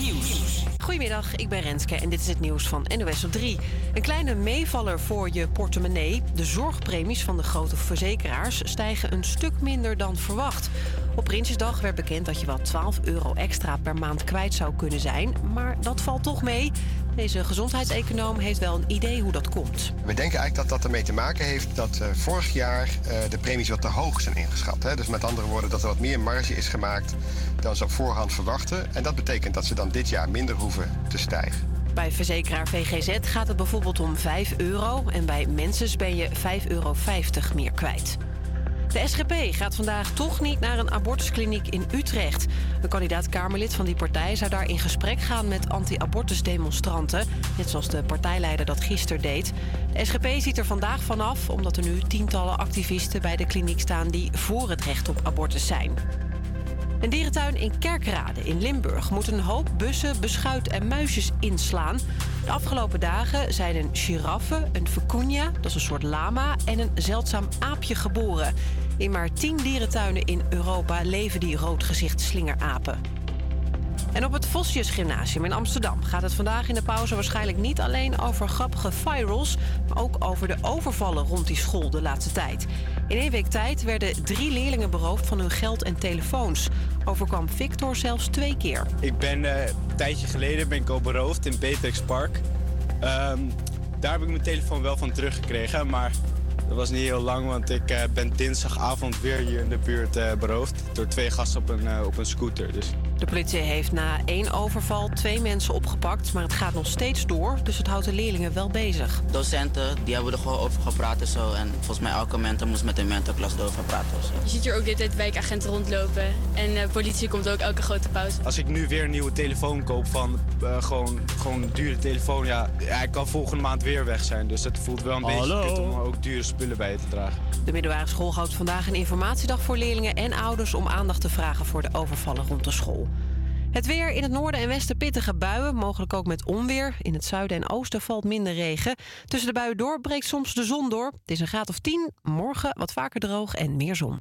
Nieuws. Goedemiddag, ik ben Renske en dit is het nieuws van NOS op 3. Een kleine meevaller voor je portemonnee. De zorgpremies van de grote verzekeraars stijgen een stuk minder dan verwacht. Op Prinsjesdag werd bekend dat je wel 12 euro extra per maand kwijt zou kunnen zijn. Maar dat valt toch mee. Deze gezondheidseconoom heeft wel een idee hoe dat komt. We denken eigenlijk dat dat ermee te maken heeft dat uh, vorig jaar uh, de premies wat te hoog zijn ingeschat. Hè? Dus met andere woorden dat er wat meer marge is gemaakt dan ze op voorhand verwachten. En dat betekent dat ze dan dit jaar minder hoeven te stijgen. Bij verzekeraar VGZ gaat het bijvoorbeeld om 5 euro en bij Menses ben je 5,50 euro meer kwijt. De SGP gaat vandaag toch niet naar een abortuskliniek in Utrecht. Een kandidaat-Kamerlid van die partij zou daar in gesprek gaan met anti-abortusdemonstranten. Net zoals de partijleider dat gisteren deed. De SGP ziet er vandaag vanaf omdat er nu tientallen activisten bij de kliniek staan die voor het recht op abortus zijn. Een dierentuin in Kerkrade in Limburg moet een hoop bussen, beschuit en muisjes inslaan. De afgelopen dagen zijn een giraffe, een vicuña, dat is een soort lama, en een zeldzaam aapje geboren. In maar tien dierentuinen in Europa leven die roodgezicht slingerapen. En op het Vosjes Gymnasium in Amsterdam gaat het vandaag in de pauze waarschijnlijk niet alleen over grappige virals, maar ook over de overvallen rond die school de laatste tijd. In één week tijd werden drie leerlingen beroofd van hun geld en telefoons. Overkwam Victor zelfs twee keer. Ik ben uh, een tijdje geleden ben ik al beroofd in Betex Park. Um, daar heb ik mijn telefoon wel van teruggekregen, maar dat was niet heel lang, want ik uh, ben dinsdagavond weer hier in de buurt uh, beroofd. Door twee gasten op een, uh, op een scooter. Dus. De politie heeft na één overval twee mensen opgepakt, maar het gaat nog steeds door. Dus het houdt de leerlingen wel bezig. Docenten, die hebben er gewoon over gepraat en zo. En volgens mij elke mentor moest met een mentorklas erover praten. Je ziet hier ook de tijd wijkagenten rondlopen. En de politie komt ook elke grote pauze. Als ik nu weer een nieuwe telefoon koop van gewoon, gewoon een dure telefoon, ja, hij kan volgende maand weer weg zijn. Dus het voelt wel een Hallo. beetje kut om ook dure spullen bij je te dragen. De middelbare school houdt vandaag een informatiedag voor leerlingen en ouders om aandacht te vragen voor de overvallen rond de school. Het weer in het noorden en westen pittige buien, mogelijk ook met onweer. In het zuiden en oosten valt minder regen. Tussen de buien door breekt soms de zon door. Het is een graad of 10. Morgen wat vaker droog en meer zon.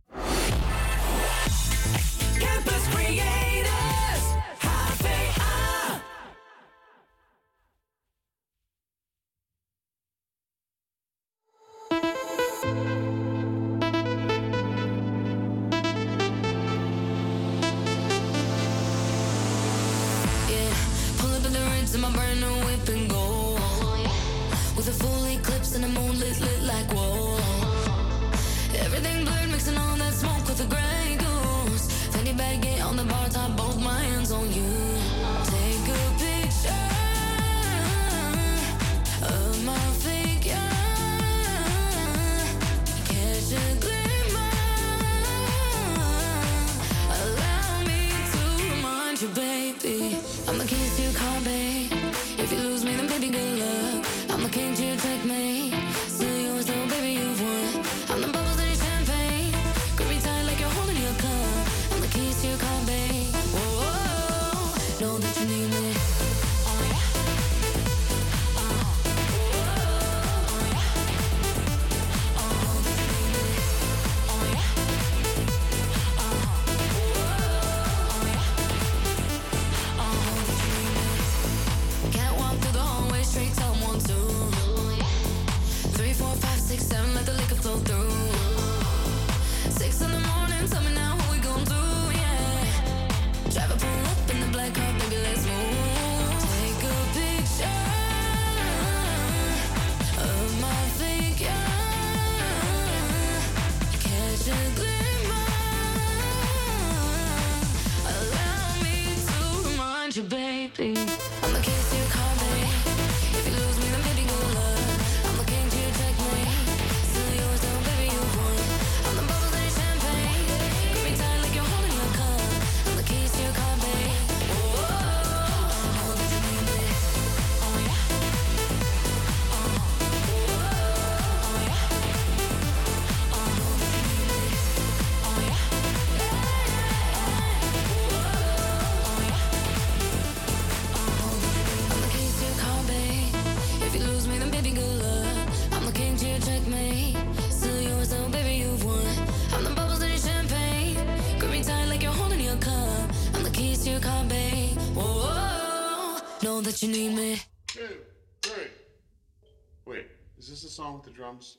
Drums?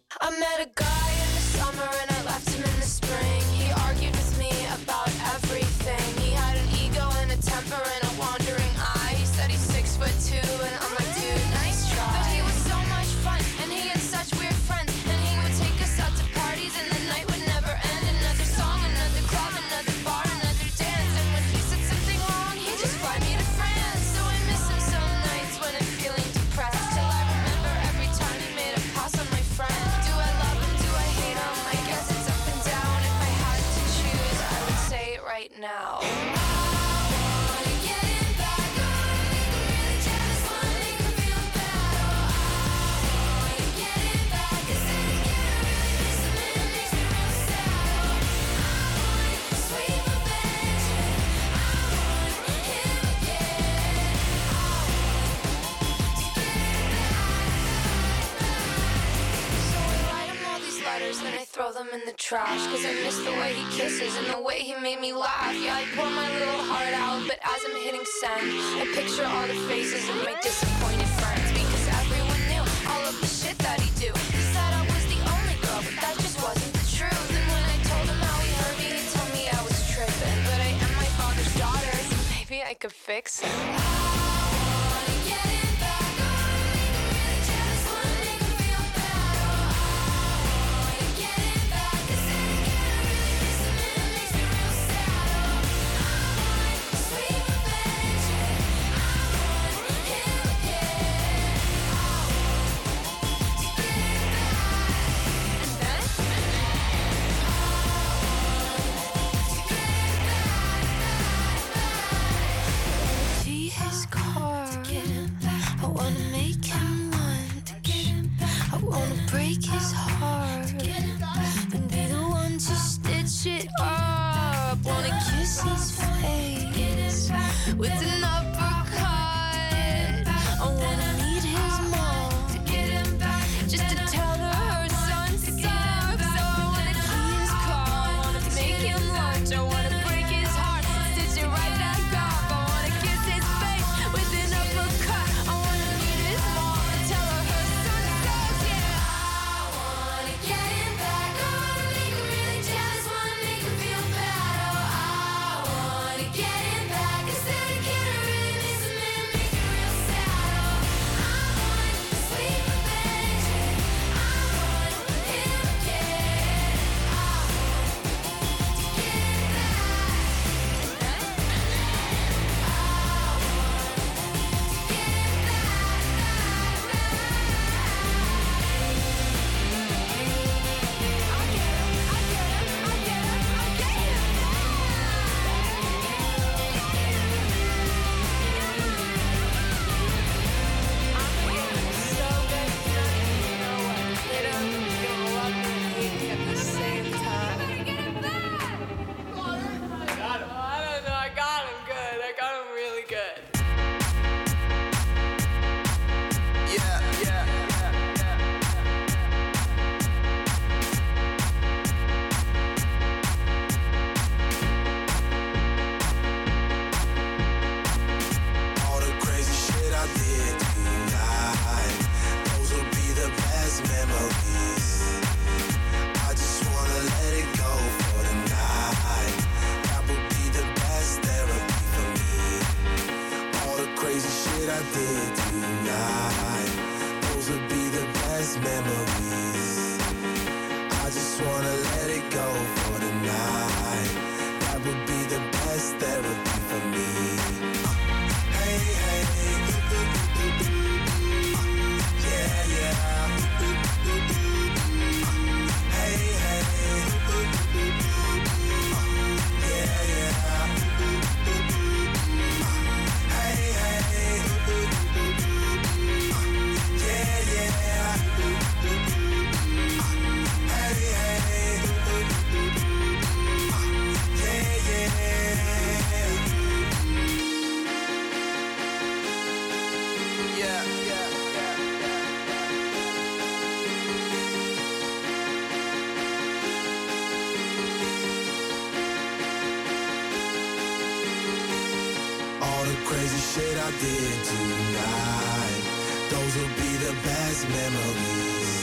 shit I did tonight. Those will be the best memories.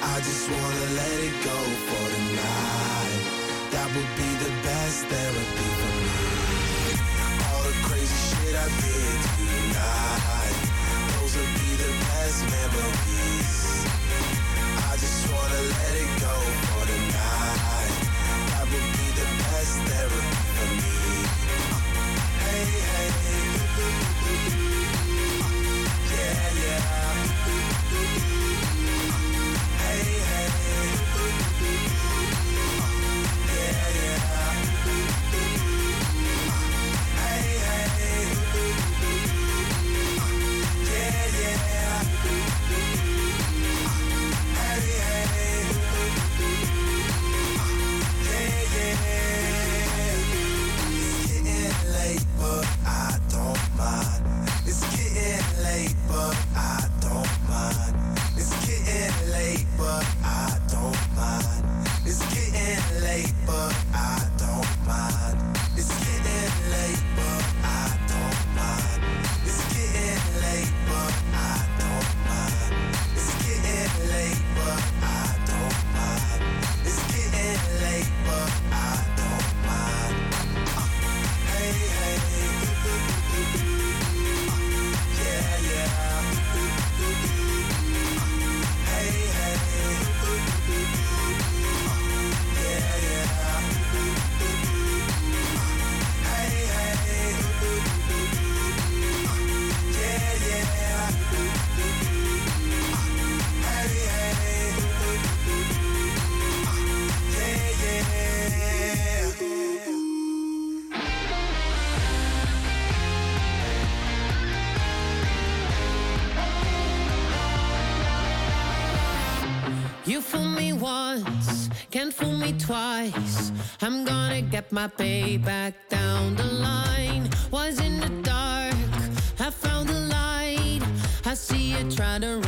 I just wanna let it go for tonight. That would be the best therapy for me. All the crazy shit I did tonight. Those will be the best memories. I just wanna let it go for tonight. That would be the best therapy for me. Yeah, yeah. twice. I'm gonna get my pay back down the line. Was in the dark, I found the light. I see you trying to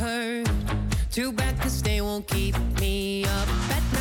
heard. Too bad, cause they won't keep me up at night.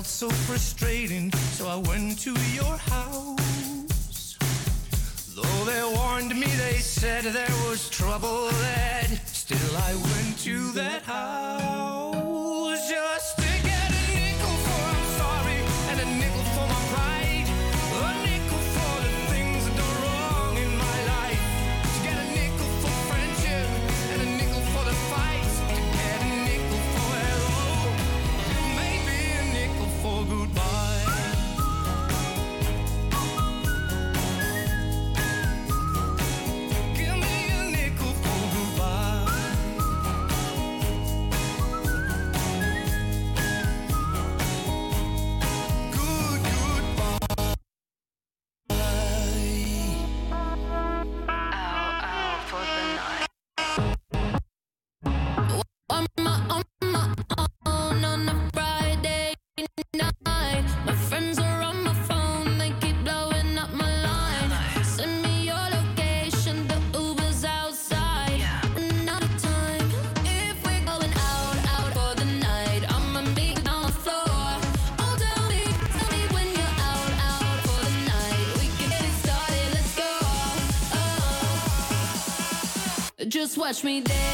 felt so frustrating, so I went to your house. Though they warned me, they said there was trouble ahead, still I went to that house. Watch me dance.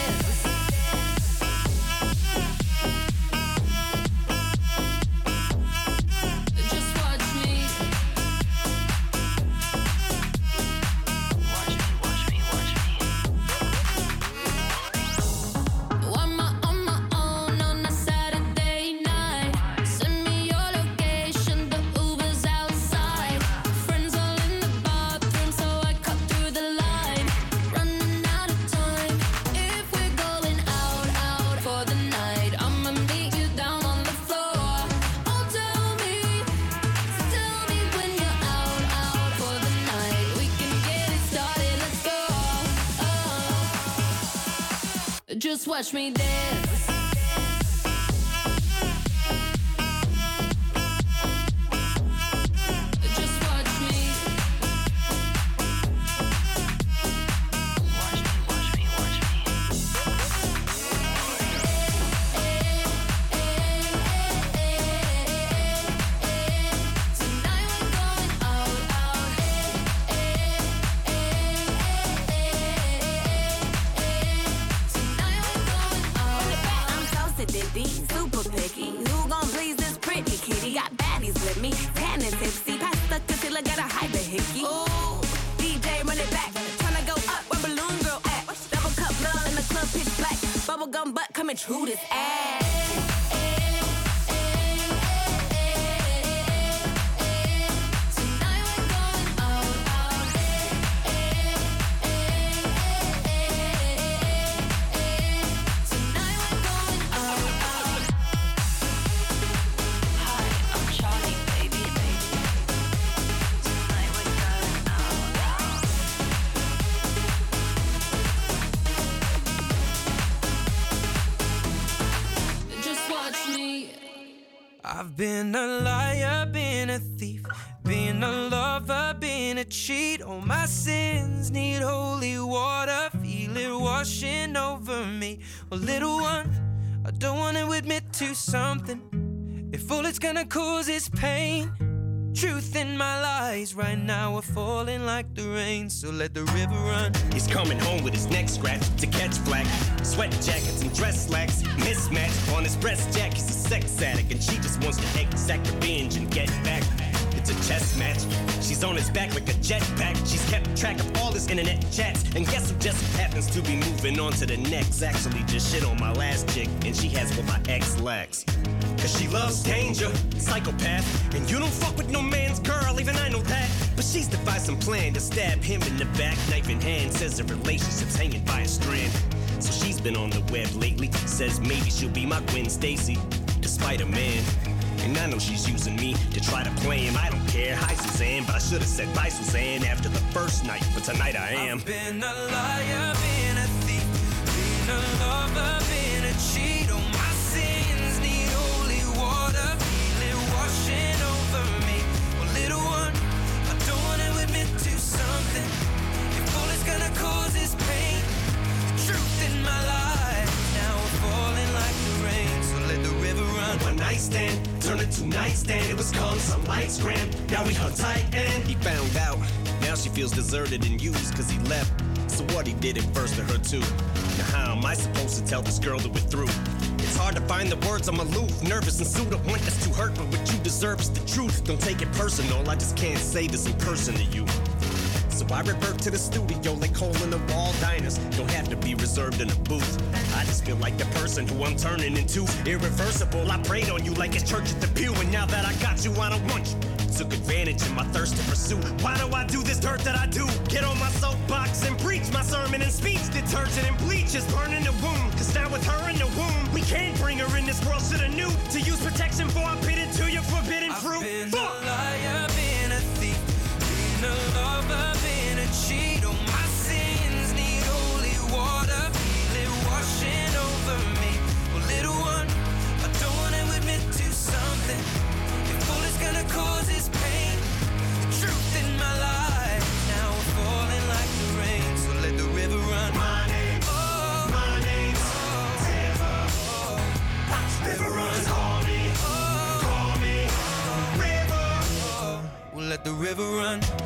Watch me dance. damage, who this ass? Gonna cause is pain, truth in my lies right now are falling like the rain. So let the river run. He's coming home with his neck scratched to catch flack. Sweat jackets and dress slacks, mismatched on his breast jack. He's a sex addict and she just wants to exact revenge and get back. It's a chess match. She's on his back like a jetpack. She's kept track of all his internet chats. And guess who just happens to be moving on to the next? Actually, just shit on my last chick, and she has what my ex lacks. Cause she loves danger, psychopath. And you don't fuck with no man's girl, even I know that. But she's devised some plan to stab him in the back, knife in hand. Says the relationship's hanging by a strand. So she's been on the web lately. Says maybe she'll be my Gwen Stacy, despite a man. And I know she's using me to try to play him. I don't care. Hi, Suzanne, but I should have said bye, Suzanne, after the first night. But tonight I am. I've Been a liar, been a thief, been a lover, been a cheat. All my sins need holy water, feel it washing over me. Well, little one, I don't want to admit to something. If all it's gonna cause is pain, the truth in my life run. One night stand, turned into nightstand. It was calm, some lights grand. Now we hung tight and he found out. Now she feels deserted and used cause he left. So what he did it first to her too. Now how am I supposed to tell this girl that we're through? It's hard to find the words, I'm aloof, nervous and sued up. Want us to hurt, but what you deserve is the truth. Don't take it personal, I just can't say this in person to you. So I revert to the studio like hole in the wall diners. Don't have to be reserved in a booth. I just feel like the person who I'm turning into. Irreversible, I prayed on you like it's church at the pew. And now that I got you, I don't want you. Took advantage of my thirst to pursue. Why do I do this dirt that I do? Get on my soapbox and preach my sermon and speech. Detergent and bleach is burning the wound. Cause now with her in the womb, we can't bring her in this world. Shoulda knew to use protection for I'm bit into your forbidden fruit. Been Fuck! a liar, been a thief, been a lover, something. If all it's gonna cause is pain, the truth in my life now we're falling like the rain. So let the river run. My name, oh, my name's oh, River. Oh, river runs. Call me, oh, call me, oh, River. Oh, we'll let the river run.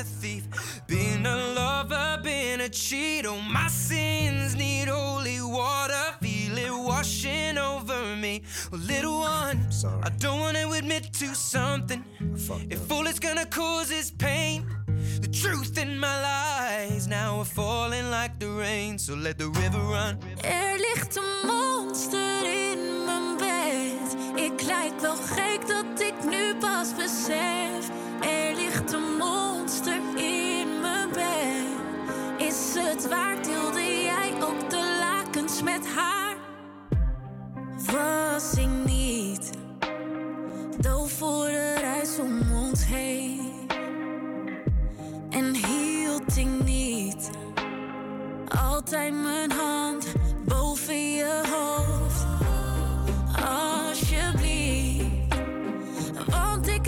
I've been a thief, been a lover, been a cheat. Oh, my sins need holy water. Feel it washing over me. Well, little one, I don't want to admit to something. If all it's gonna cause is pain, the truth in my lies now are falling like the rain. So let the river run. Er ligt een monster in mijn bed. Ik lijk wel gek dat ik nu pas besef. Er ligt een monster in mijn bed. Is het waard, deelde jij ook de lakens met haar? Was ik niet doof voor de reis om ons heen? En hield ik niet altijd mijn hand boven je hoofd. Alsjeblieft, want ik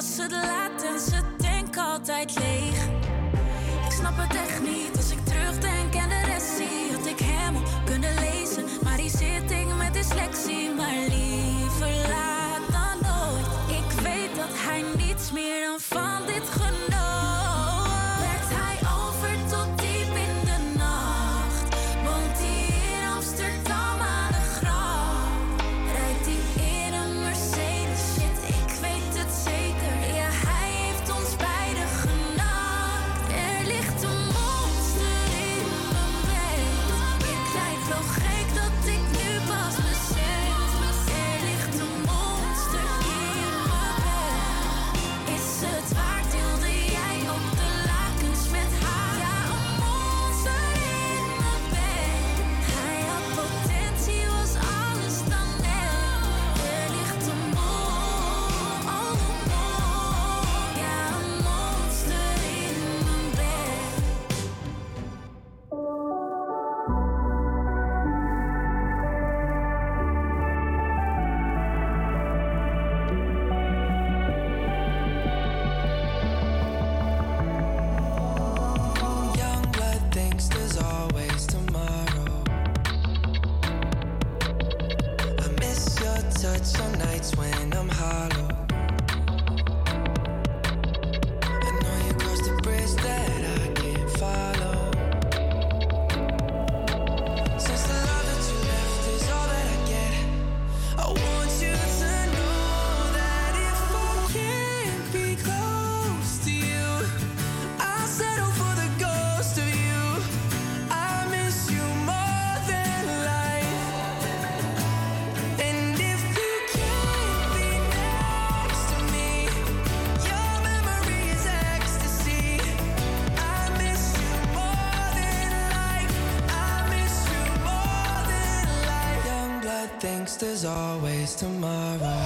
was het laat en zijn tank altijd leeg. There's always tomorrow.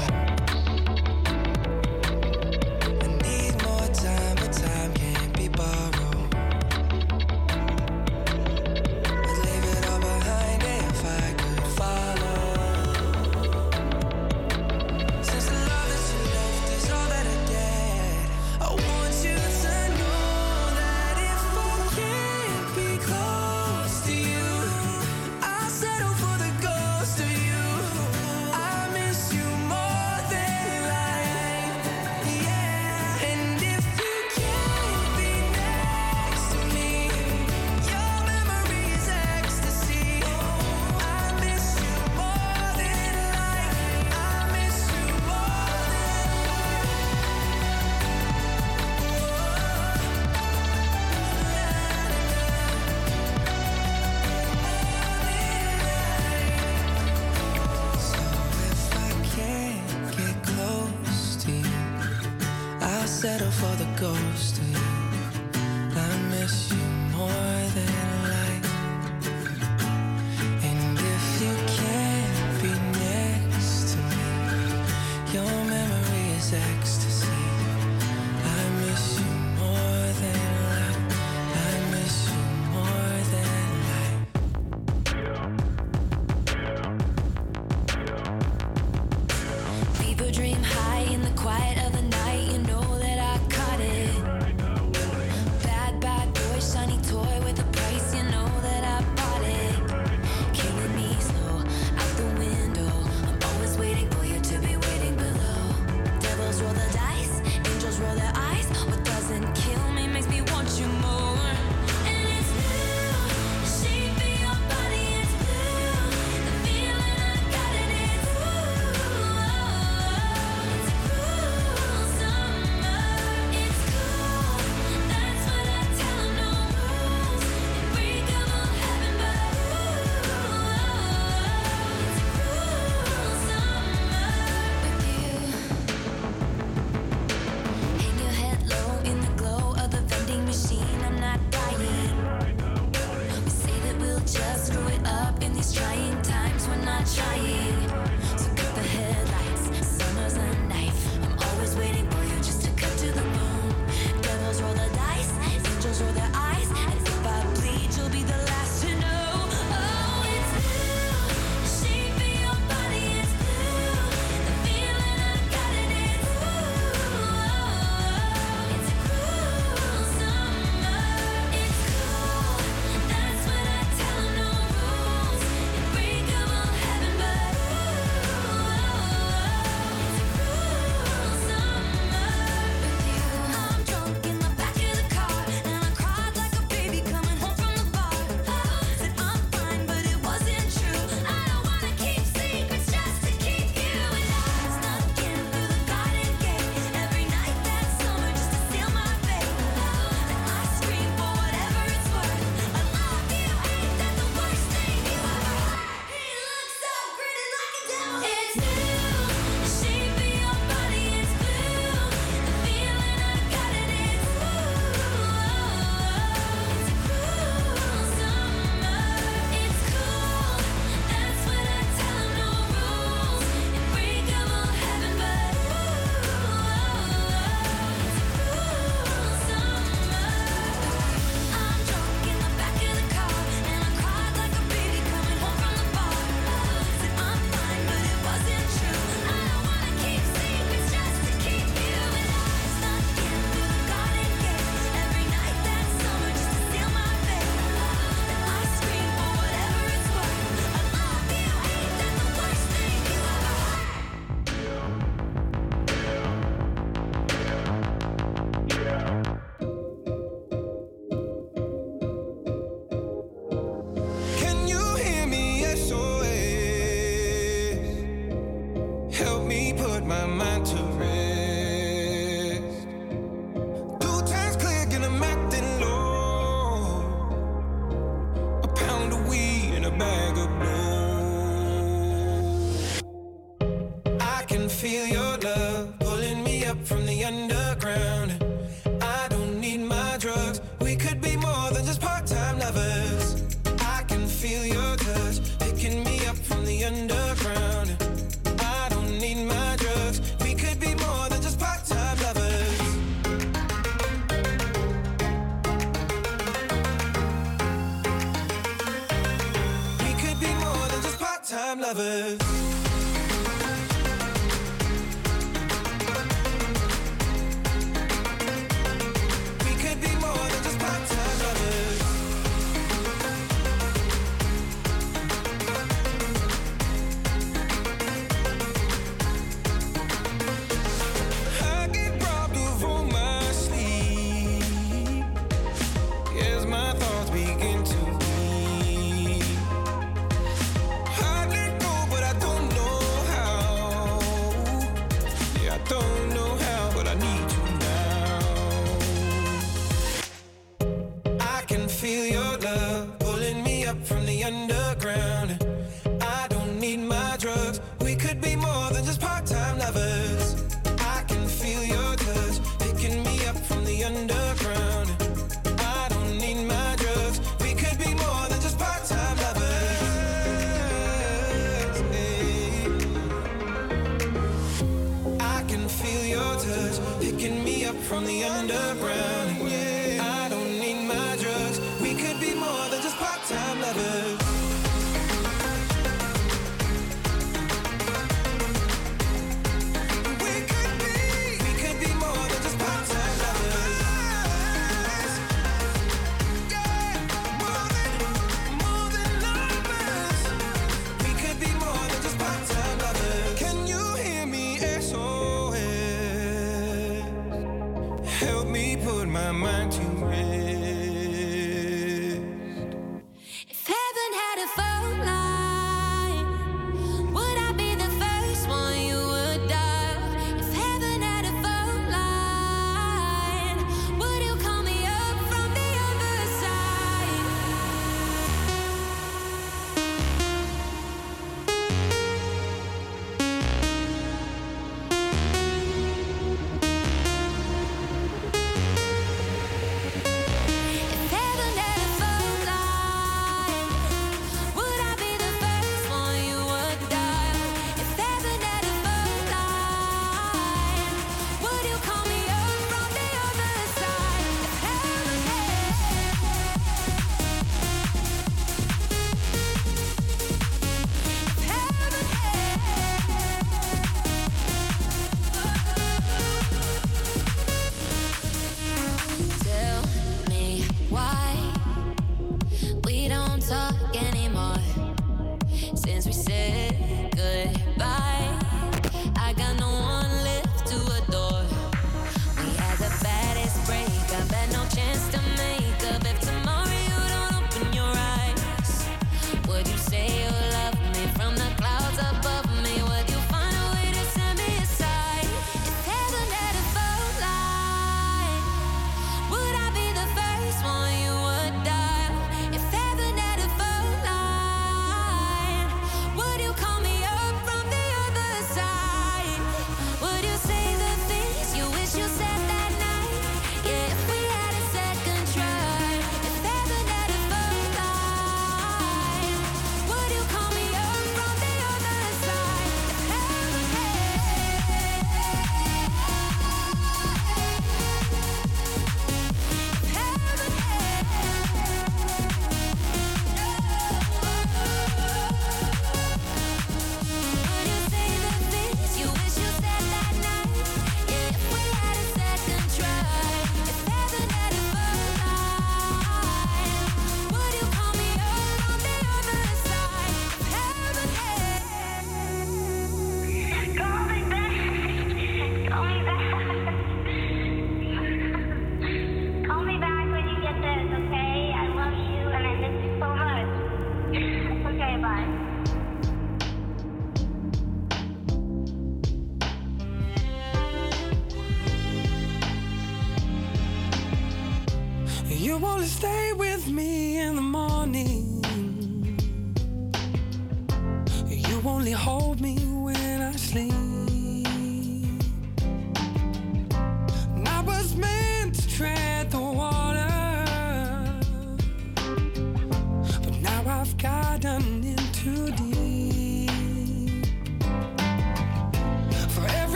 Lovers.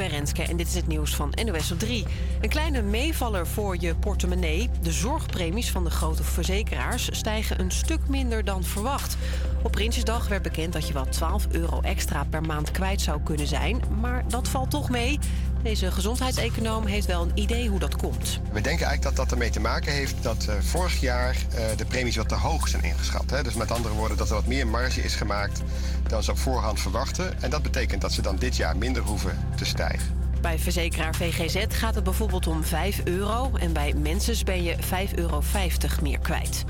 Ben Renske en dit is het nieuws van NOS op 3. Een kleine meevaller voor je portemonnee. De zorgpremies van de grote verzekeraars stijgen een stuk minder dan verwacht. Op Prinsjesdag werd bekend dat je wel 12 euro extra per maand kwijt zou kunnen zijn. Maar dat valt toch mee. Deze gezondheidseconoom heeft wel een idee hoe dat komt. We denken eigenlijk dat dat ermee te maken heeft dat eh, vorig jaar eh, de premies wat te hoog zijn ingeschat. Hè? Dus met andere woorden dat er wat meer marge is gemaakt dan ze op voorhand verwachten. En dat betekent dat ze dan dit jaar minder hoeven te stijgen. Bij verzekeraar VGZ gaat het bijvoorbeeld om 5 euro... en bij Menses ben je 5,50 euro meer kwijt.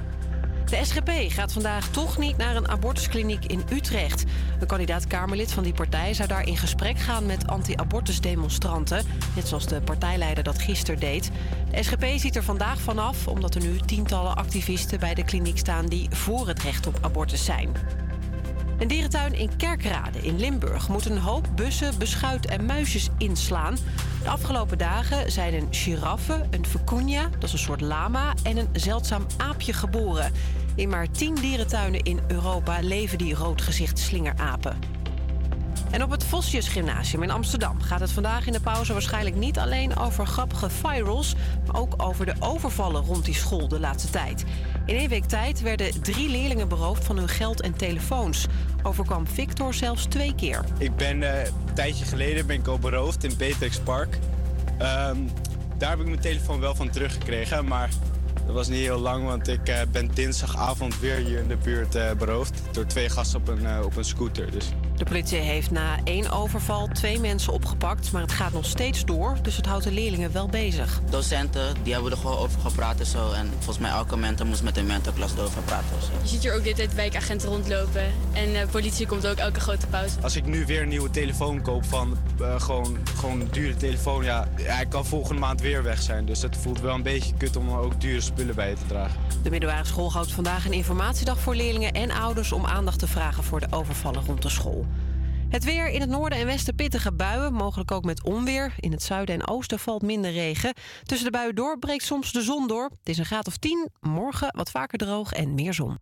De SGP gaat vandaag toch niet naar een abortuskliniek in Utrecht. Een kandidaat-Kamerlid van die partij zou daar in gesprek gaan met anti-abortusdemonstranten. Net zoals de partijleider dat gisteren deed. De SGP ziet er vandaag vanaf omdat er nu tientallen activisten bij de kliniek staan die voor het recht op abortus zijn. Een dierentuin in Kerkrade in Limburg moet een hoop bussen, beschuit en muisjes inslaan. De afgelopen dagen zijn een giraffe, een vicuña, dat is een soort lama, en een zeldzaam aapje geboren. In maar tien dierentuinen in Europa leven die roodgezicht slingerapen. En op het Vosjes Gymnasium in Amsterdam gaat het vandaag in de pauze waarschijnlijk niet alleen over grappige virals, maar ook over de overvallen rond die school de laatste tijd. In één week tijd werden drie leerlingen beroofd van hun geld en telefoons. Overkwam Victor zelfs twee keer. Ik ben eh, een tijdje geleden ben ik al beroofd in Beatrix Park. Ehm, daar heb ik mijn telefoon wel van teruggekregen, maar dat was niet heel lang, want ik eh, ben dinsdagavond weer hier in de buurt eh, beroofd door twee gasten op een, op een scooter. Dus De politie heeft na één overval twee mensen opgepakt, maar het gaat nog steeds door, dus het houdt de leerlingen wel bezig. Docenten, die hebben er gewoon over gepraat en zo. En volgens mij elke mentor moest met een mentorklas erover praten of zo. Je ziet hier ook de hele tijd wijkagenten rondlopen. En de politie komt ook elke grote pauze. als ik nu weer een nieuwe telefoon koop van eh, gewoon, gewoon een dure telefoon, ja, hij kan volgende maand weer weg zijn. Dus het voelt wel een beetje kut om ook dure spullen bij je te dragen. De middelbare school houdt vandaag een informatiedag voor leerlingen en ouders om aandacht te vragen voor de overvallen rond de school. Het weer in het noorden en westen pittige buien, mogelijk ook met onweer. In het zuiden en oosten valt minder regen. Tussen de buien door breekt soms de zon door. Het is een graad of 10. Morgen wat vaker droog en meer zon.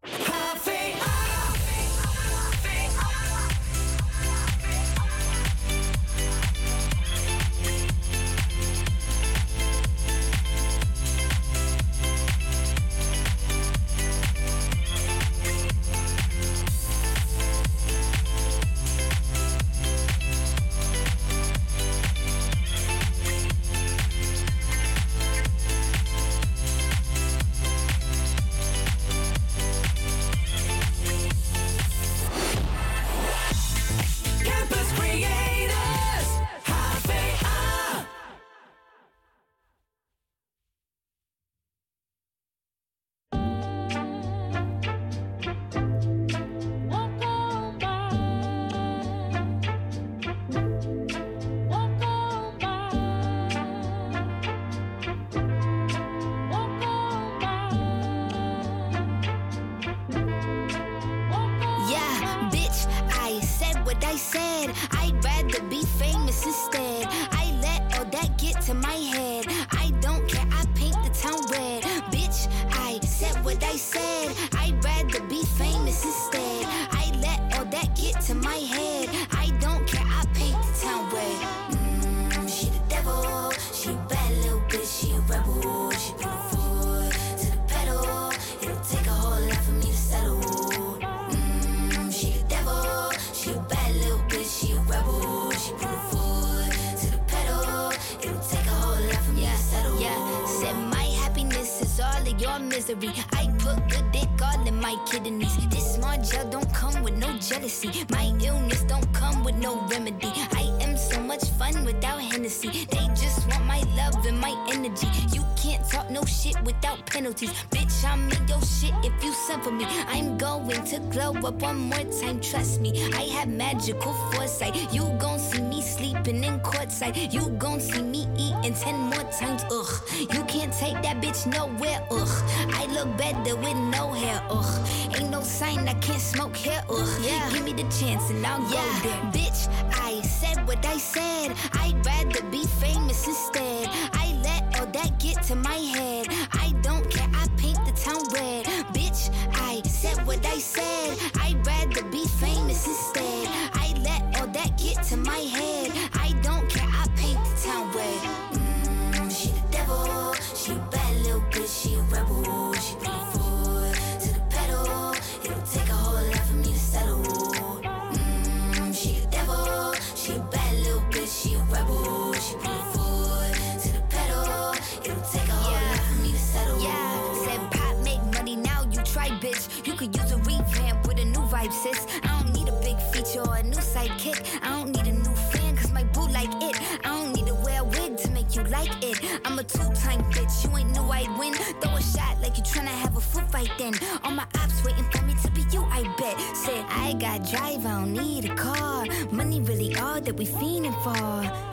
sis. I don't need a big feature or a new sidekick. I don't need a new fan, cause my boo like it. I don't need to wear a wig to make you like it. I'm a two-time bitch, you ain't knew I'd win. Throw a shot like you tryna have a foot fight then. All my ops waiting for me to be you, I bet. Said I got drive, I don't need a car. Money really all that we fiending for.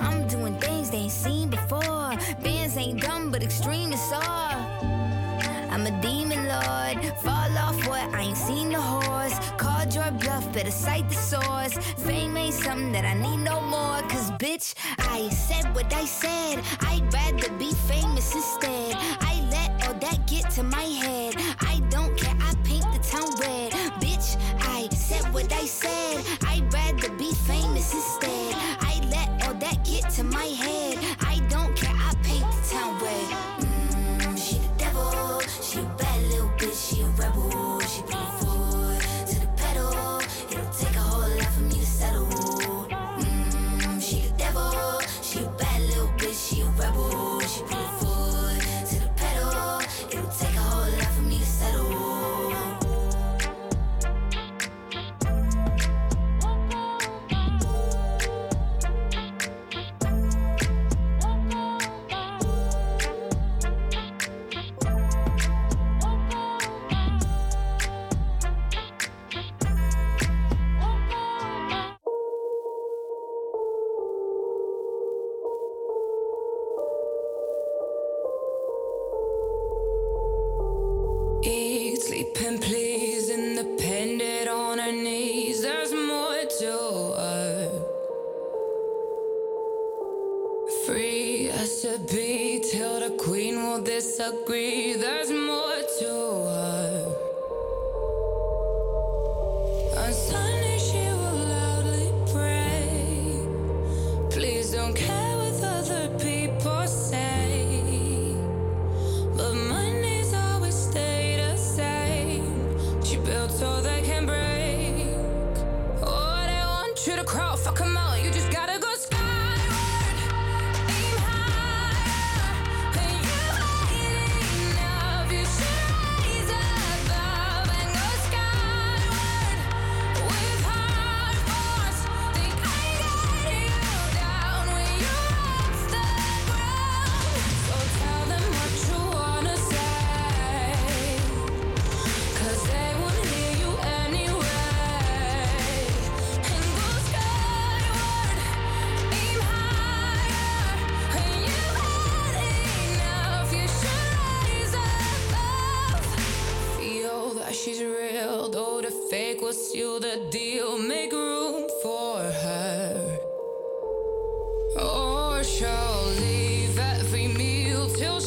I'm doing things they ain't seen before. Bands ain't dumb, but extreme is all. I'm a demon lord. Fall off what? I ain't seen the horse. Call called your bluff, better cite the source. Fame ain't something that I need no more. Cause bitch, I said what I said. I'd rather be famous instead. I let all that get to my head. I don't care, I paint the town red. Bitch, I said what I said. I'd rather be famous instead. I let all that get to my head.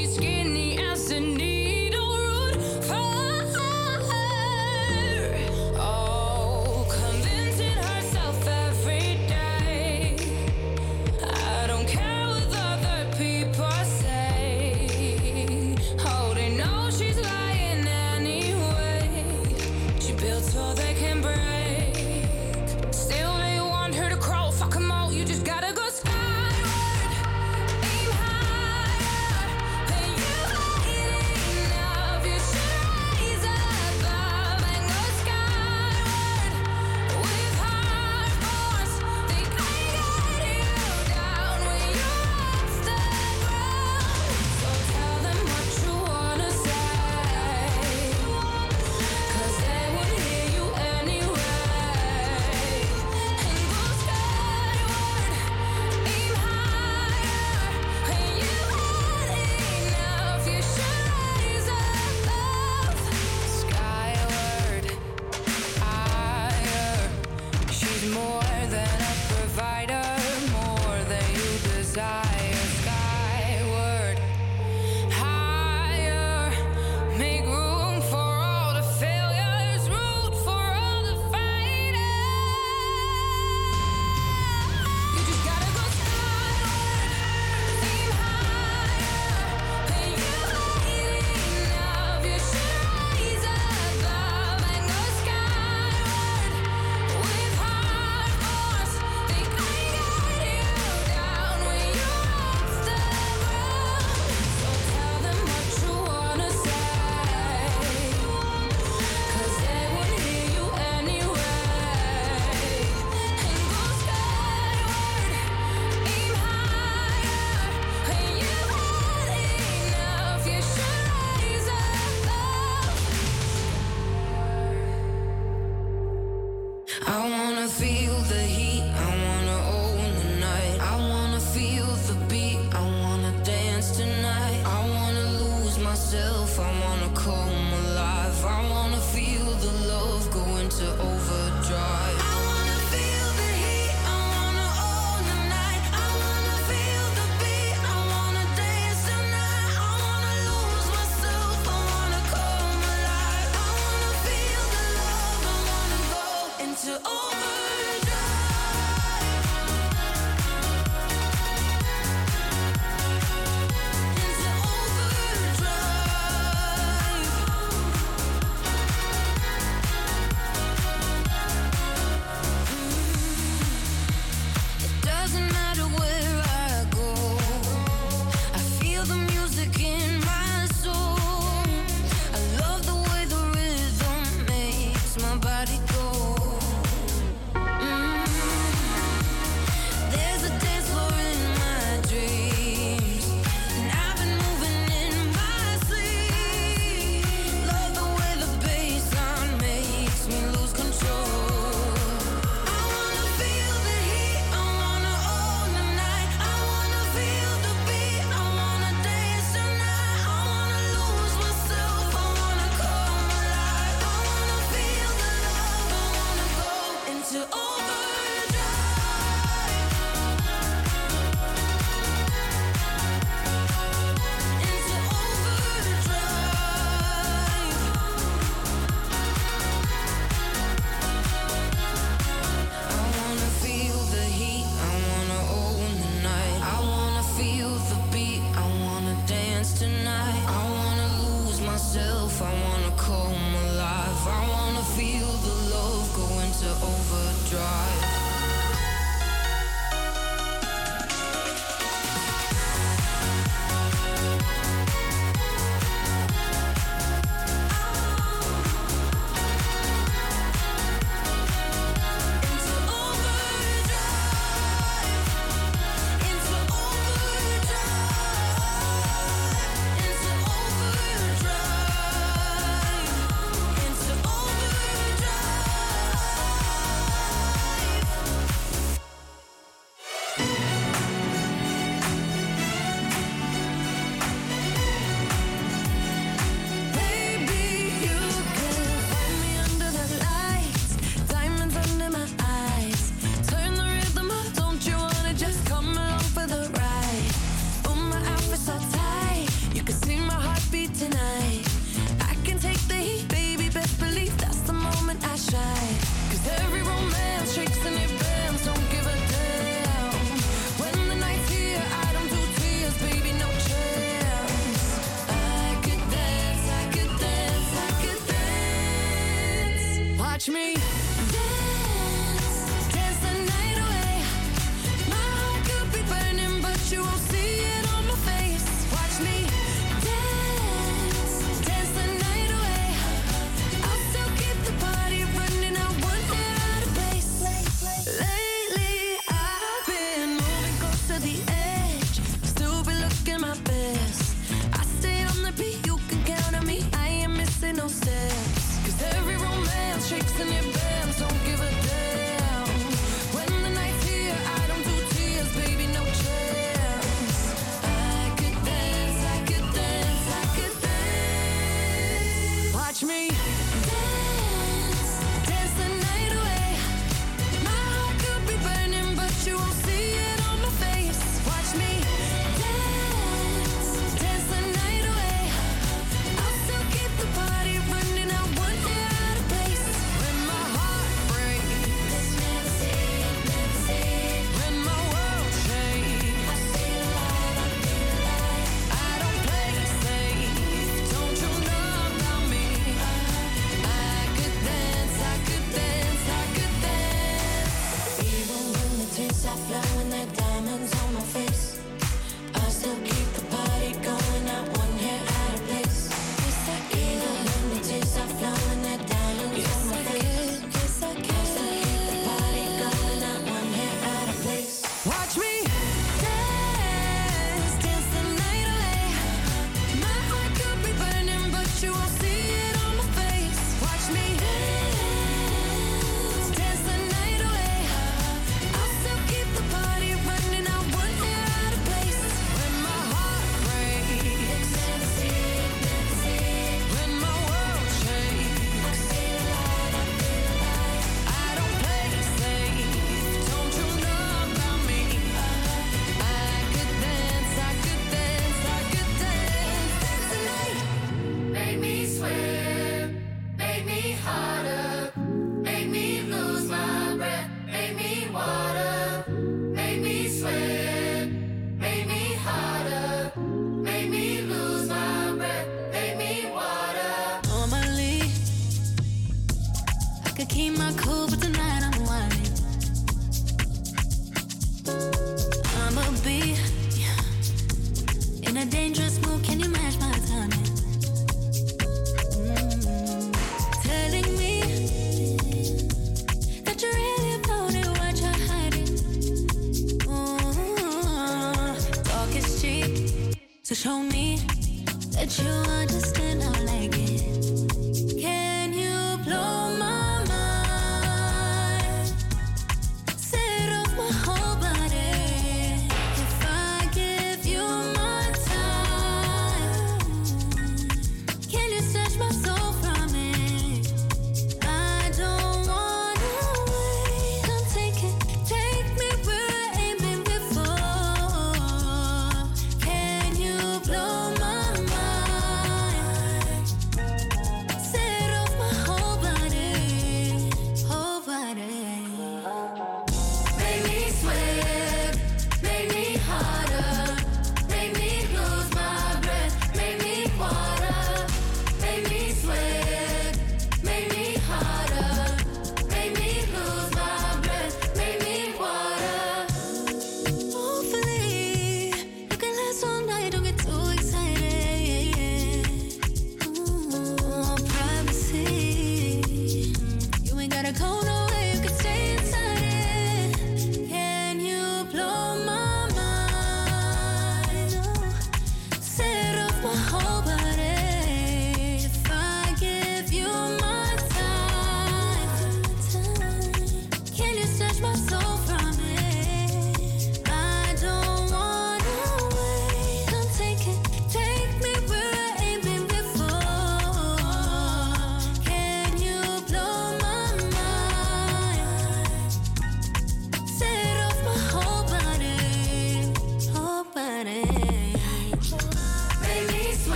she's scared.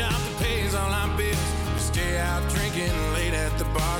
job that pays all our bills. We stay out drinking late at the bar,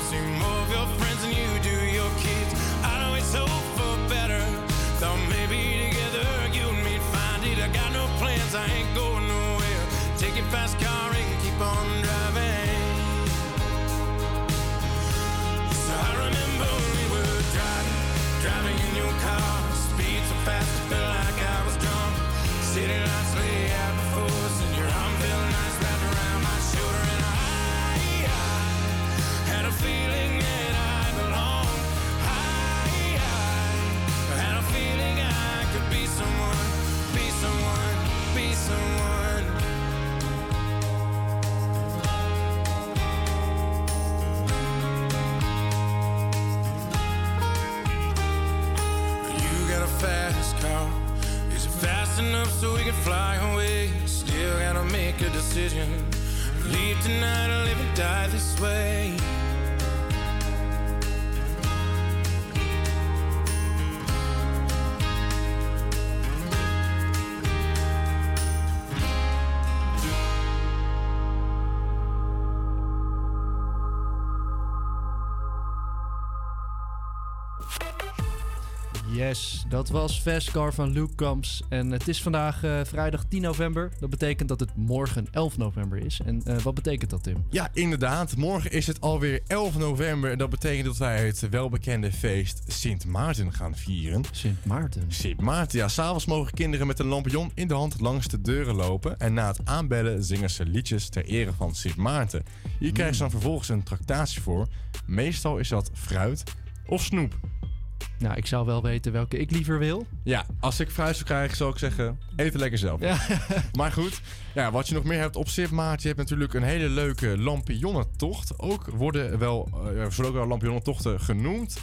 decision. Leave tonight or live and die this way. Yes, dat was Vescar van Luke Kamps. En het is vandaag eh, vrijdag 10 november. Dat betekent dat het morgen 11 november is. En eh, wat betekent dat, Tim? Ja, inderdaad. Morgen is het alweer 11 november. En dat betekent dat wij het welbekende feest Sint Maarten gaan vieren. Sint Maarten? Sint Maarten, ja. S'avonds mogen kinderen met een lampion in de hand langs de deuren lopen. En na het aanbellen zingen ze liedjes ter ere van Sint Maarten. Hier mm. krijgen ze dan mm. vervolgens een tractatie voor. Meestal is dat fruit of snoep. Nou, ik zou wel weten welke ik liever wil. Ja, als ik fruit zou zou ik zeggen: eet lekker zelf. Maar goed, ja, wat je nog meer hebt op Sipmaat, je hebt natuurlijk een hele leuke lampionnentocht. Ook worden wel, eh, ook wel lampionnentochten genoemd.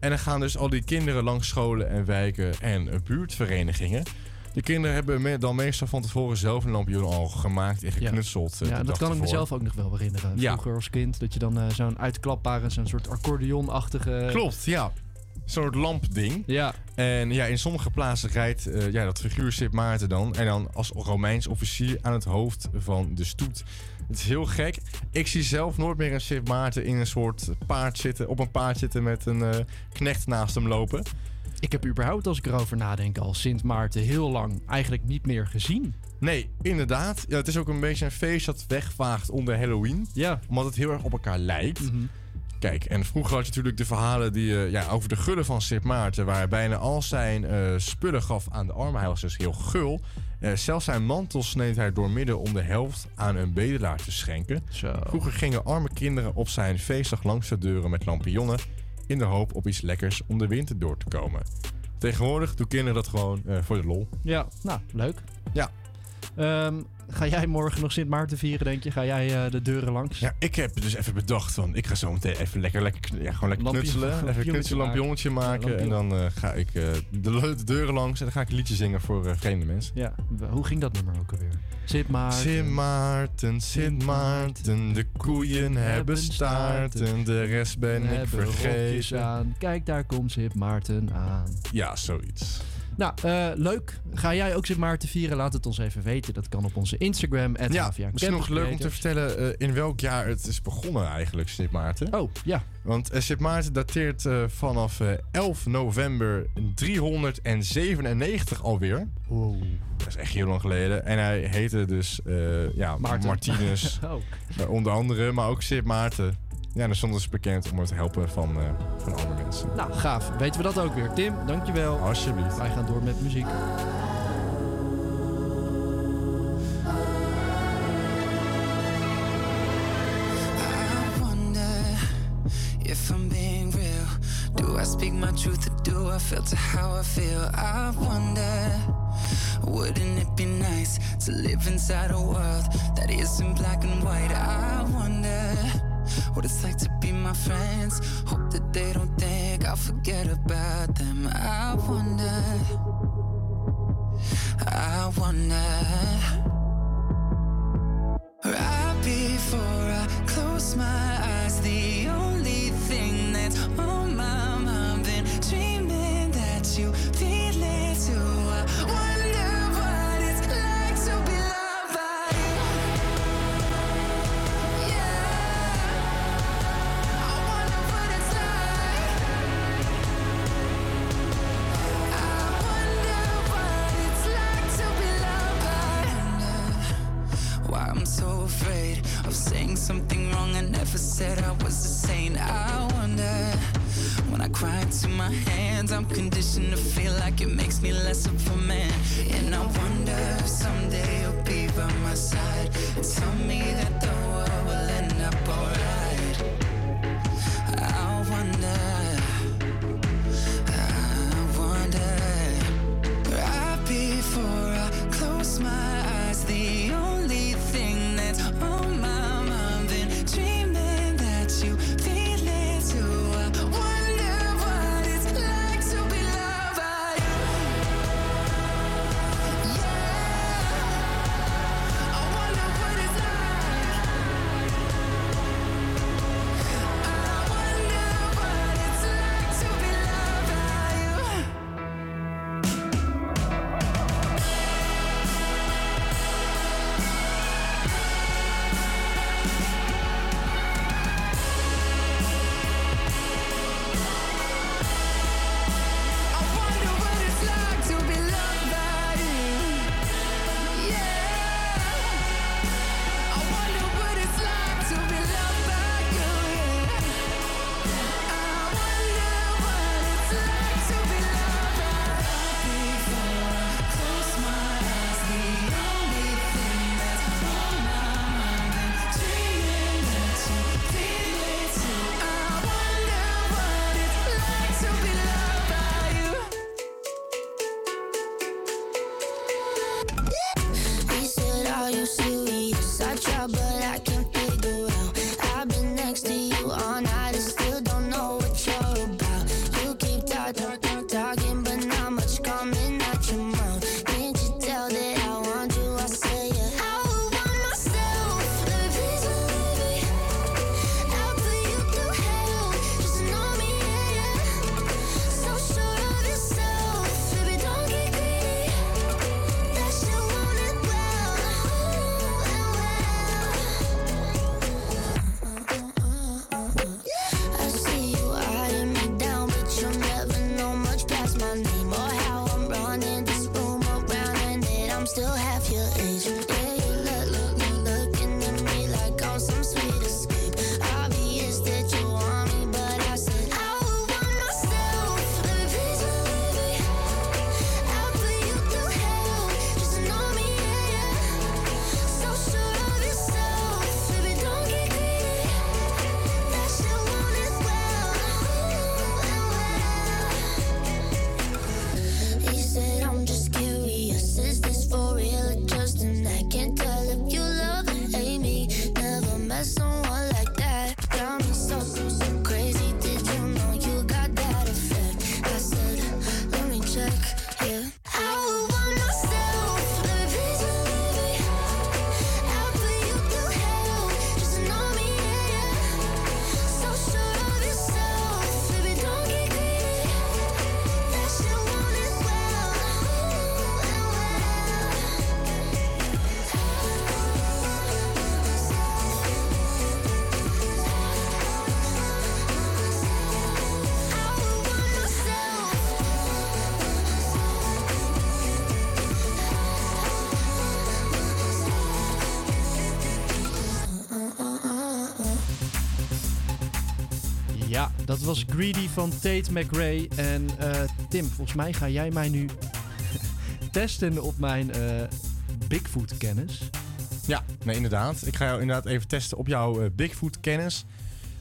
En dan gaan dus al die kinderen langs scholen en wijken en buurtverenigingen. De kinderen hebben dan meestal van tevoren zelf een lampioen al gemaakt en geknutseld. Eh, ja, dat kan ik mezelf ook nog wel herinneren. Vroeger als kind, dat je dan eh, zo'n uitklapbare, zo'n soort accordeonachtige... Klopt, ja. Een soort lampding. Ja. En ja, in sommige plaatsen rijdt eh, ja, dat figuur Sint Maarten dan. En dan als Romeins officier aan het hoofd van de stoet. Het is heel gek. Ik zie zelf nooit meer een Sint Maarten in een soort paard zitten. Op een paard zitten met een eh, knecht naast hem lopen. Ik heb überhaupt, als ik erover nadenk, al Sint Maarten heel lang eigenlijk niet meer gezien. Nee, inderdaad. Ja, het is ook een beetje een feest dat wegvaagt onder Halloween. Ja. Omdat het heel erg op elkaar lijkt. Kijk, en vroeger had je natuurlijk de verhalen die, eh, ja, over de gullen van Sint Maarten... waar hij bijna al zijn eh, spullen gaf aan de armen. Hij was dus heel gul. Eh, zelfs zijn mantel sneed hij doormidden om de helft aan een bedelaar te schenken. Vroeger gingen arme kinderen op zijn feestdag langs de deuren met lampionnen... in de hoop op iets lekkers om de winter door te komen. Tegenwoordig doen kinderen dat gewoon voor de lol. Ja, nou, leuk. Ja. Ehm, ga jij morgen nog Sint Maarten vieren, denk je? Ga jij eh, de deuren langs? Ja, ik heb dus even bedacht van, ik ga zo meteen even lekker, lekker, ja, gewoon lekker Lampje- knutselen. Even een lampionnetje knutsellampionnetje maken. en dan eh, ga ik eh, de, deuren langs en dan ga ik een liedje zingen voor vreemde mensen. Ja, hoe ging dat nummer ook alweer? Sint Maarten. Sint Maarten, Sint Maarten, de koeien hebben staarten, de rest ben ik vergeten. aan. Kijk, daar komt Sint Maarten aan. Ja, zoiets. Nou, eh, leuk. Ga jij ook Sint Maarten vieren? Laat het ons even weten. Dat kan op onze Instagram. Ja, misschien nog leuk om te vertellen eh, in welk jaar het is begonnen eigenlijk, Sint Maarten. Oh, ja. Want eh, Sint Maarten dateert vanaf eh, 11 november 397 alweer. Wow. Dat is echt heel lang geleden. En hij heette dus ja, Maarten. Martinus. Oh. Onder andere, maar ook Sint Maarten. Ja, daar stond dus bekend om het helpen van, eh, van andere mensen. Nou, gaaf. Weten we dat ook weer. Tim, dankjewel. Alsjeblieft. Wij gaan door met muziek. I wonder if I'm being real. Do I speak my truth or do I filter how I feel? I wonder, wouldn't it be nice to live inside a world that isn't black and white? I wonder what it's like to be my friends. Hope that they don't think I'll forget about them. I wonder, I wonder. Right before I close my eyes, the only thing that's on something wrong. I never said I was a saint. I wonder when I cry into my hands, I'm conditioned to feel like it makes me less of a man. And I wonder if someday you'll be by my side and tell me that the world will end up alright. Greedy van Tate McRae. En eh, Tim, volgens mij ga jij mij nu testen op mijn eh, Bigfoot-kennis. Ja, nee, inderdaad. Ik ga jou inderdaad even testen op jouw eh, Bigfoot-kennis.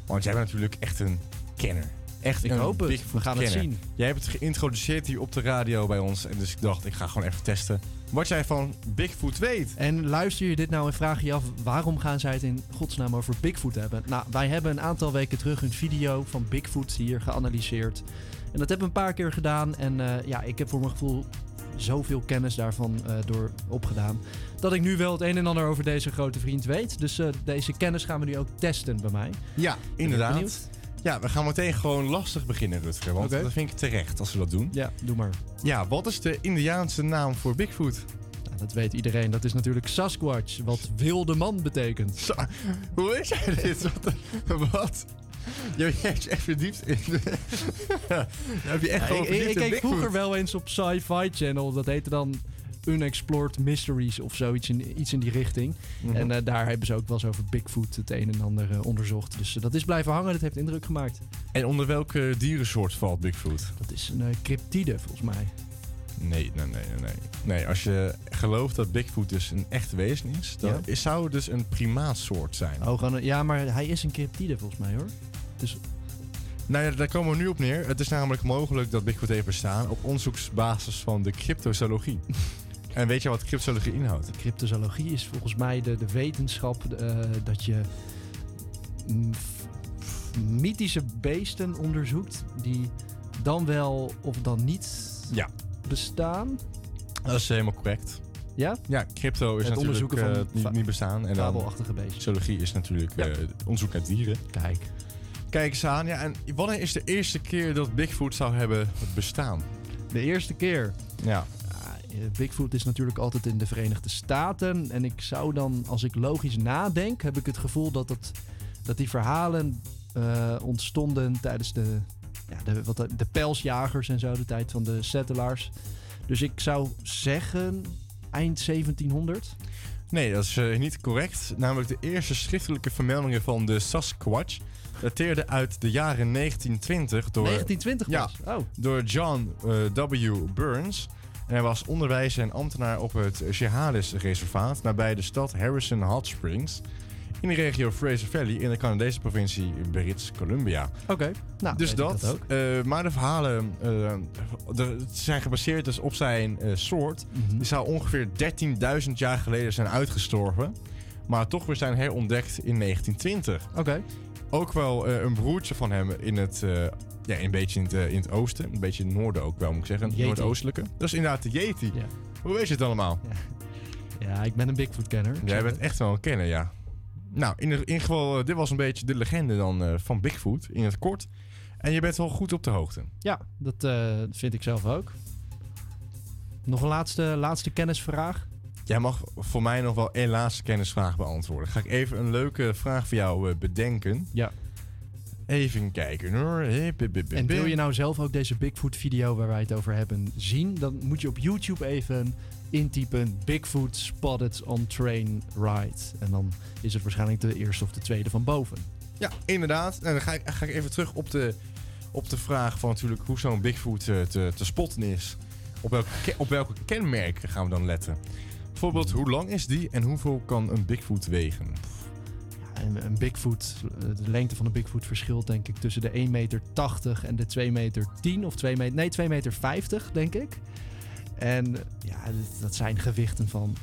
Want jij bent natuurlijk echt een kenner. Echt Ik een hoop het. We gaan het zien. Jij hebt het geïntroduceerd hier op de radio bij ons. En dus ik dacht, ik ga gewoon even testen wat jij van Bigfoot weet. En luister je dit nou en vraag je je af waarom gaan zij het in godsnaam over Bigfoot hebben? Nou, wij hebben een aantal weken terug een video van Bigfoot hier geanalyseerd. En dat hebben we een paar keer gedaan. En eh, ja, ik heb voor mijn gevoel zoveel kennis daarvan eh, door opgedaan. Dat ik nu wel het een en ander over deze grote vriend weet. Dus eh, deze kennis gaan we nu ook testen bij mij. Ja, inderdaad. Ja, we gaan meteen gewoon lastig beginnen, Rutger. Want dat vind ik terecht als we dat doen. Ja, doe maar. Ja, wat is de Indiaanse naam voor Bigfoot? Nou, dat weet iedereen. Dat is natuurlijk Sasquatch, wat wilde man betekent. Hoe weet jij dit? Wat? wat? Je hebt je echt verdiept in. de- heb je echt Ja, ik, ik, keek vroeger wel eens op Sci-Fi Channel. Dat heette dan Unexplored Mysteries of zoiets in, iets in die richting. Mhm. En eh, daar hebben ze ook wel eens over Bigfoot het een en ander eh, onderzocht. Dus eh, dat is blijven hangen. Dat heeft indruk gemaakt. En onder welke dierensoort valt Bigfoot? Dat is een cryptide volgens mij. Nee, nee, nee, nee, nee. Als je gelooft dat Bigfoot dus een echt wezen is, dan Ja. is- zou het dus een primaatsoort zijn. Oh, ja, maar hij is een cryptide volgens mij hoor. Dus Nou ja, daar komen we nu op neer. Het is namelijk mogelijk dat Bigfoot heeft bestaan op onderzoeksbasis van de cryptozoologie. en weet je wat cryptozoologie inhoudt? cryptozoologie is volgens mij de, de wetenschap eh, dat je mythische beesten onderzoekt die dan wel of dan niet Ja. bestaan. Dat is helemaal correct. Ja? Ja, crypto is Het natuurlijk onderzoeken van eh, niet, niet bestaan. En dan fabelachtige beesten. zoologie is natuurlijk Ja. eh, onderzoek naar dieren. Kijk. Kijk eens aan. Ja, en wanneer is de eerste keer dat Bigfoot zou hebben bestaan? De eerste keer. Ja. Eh, Bigfoot is natuurlijk altijd in de Verenigde Staten. En ik zou dan, als ik logisch nadenk, heb ik het gevoel dat, het, dat die verhalen eh, ontstonden tijdens de, ja, de, wat, de, pelsjagers en zo, de tijd van de settlers. Dus ik zou zeggen eind 1700. Nee, dat is eh, niet correct. Namelijk de eerste schriftelijke vermeldingen van de Sasquatch dateerden uit de jaren 1920 door, 1920 ja? Oh. door John W. Burns. En hij was onderwijzer en ambtenaar op het Chehalis-reservaat nabij de stad Harrison Hot Springs in de regio Fraser Valley in de Canadese provincie British Columbia. Oké, nou, dus dat. dat ook. eh, maar de verhalen eh, de, zijn gebaseerd dus op zijn eh, soort. Mhm. Die zou ongeveer 13.000 jaar geleden zijn uitgestorven. Maar toch weer zijn herontdekt in 1920. Oké. Ook wel een broertje van hem in het... ja, een beetje in het, eh, in het oosten. Een beetje in het noorden ook wel, moet ik zeggen. Yeti. Noordoostelijke. Dat is inderdaad de Yeti. Ja. Hoe weet je het allemaal? Ja, ik ben een Bigfoot-kenner. Jij bent echt wel een kenner, ja. Nou, in ieder geval, eh, dit was een beetje de legende dan eh, van Bigfoot in het kort. En je bent wel goed op de hoogte. Ja, dat vind ik zelf ook. Nog een laatste, laatste kennisvraag. Jij mag voor mij nog wel één laatste kennisvraag beantwoorden. Ga ik even een leuke vraag voor jou bedenken. Ja. Even kijken hoor. En wil je nou zelf ook deze Bigfoot-video waar wij het over hebben zien, dan moet je op YouTube even intypen Bigfoot spotted on train ride. En dan is het waarschijnlijk de eerste of de tweede van boven. Ja, inderdaad. En dan ga ik, ga ik even terug op de, op de vraag van natuurlijk hoe zo'n Bigfoot eh, te, te spotten is. Op welke, ke- op welke kenmerken gaan we dan letten? Bijvoorbeeld, hoe lang is die en hoeveel kan een Bigfoot wegen? Een, een Bigfoot, eh, de lengte van een Bigfoot verschilt denk ik tussen de 1,80 meter en de 2 meter 10 of 2 meter, nee 2 meter 50 denk ik. En ja, dat- zijn gewichten van,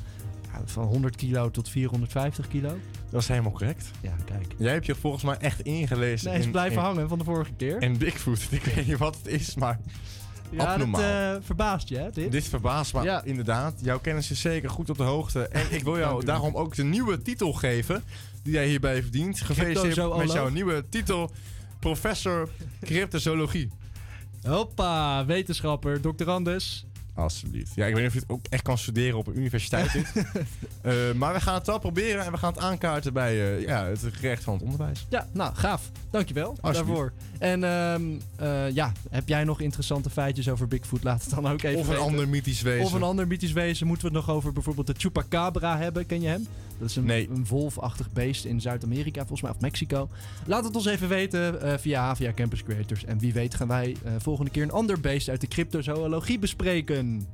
van 100 kilo tot 450 kilo. Dat is helemaal correct. Ja, kijk. Jij hebt je volgens mij echt ingelezen. Nee, is in- blijven in- hangen van de vorige keer. En Bigfoot, ik weet niet wat het is, maar ja, abnormaal. dat eh, verbaast je hè, dit? Dit verbaast me Ja. inderdaad. Jouw kennis is zeker goed op de hoogte. En ik wil jou daarom ook de nieuwe titel geven die jij hierbij verdient. Gefeliciteerd met jouw nieuwe titel. Professor Cryptozoologie. Hoppa, wetenschapper, doctorandus. Alsjeblieft. Ja, ik weet niet of je het ook echt kan studeren op een universiteit. Eh, maar we gaan het wel proberen en we gaan het aankaarten bij eh, ja, het gerecht van het onderwijs. Ja, nou, gaaf. Dankjewel daarvoor. En ehm, eh, ja, heb jij nog interessante feitjes over Bigfoot? Laat het dan ook even weten. Of een ander mythisch wezen. Of een ander mythisch wezen. Moeten we het nog over bijvoorbeeld de Chupacabra hebben? Ken je hem? Dat is een, een wolfachtig beest in Zuid-Amerika, volgens mij, of Mexico. Laat het ons even weten eh, via Havia Campus Creators. En wie weet gaan wij eh, volgende keer een ander beest uit de cryptozoologie bespreken.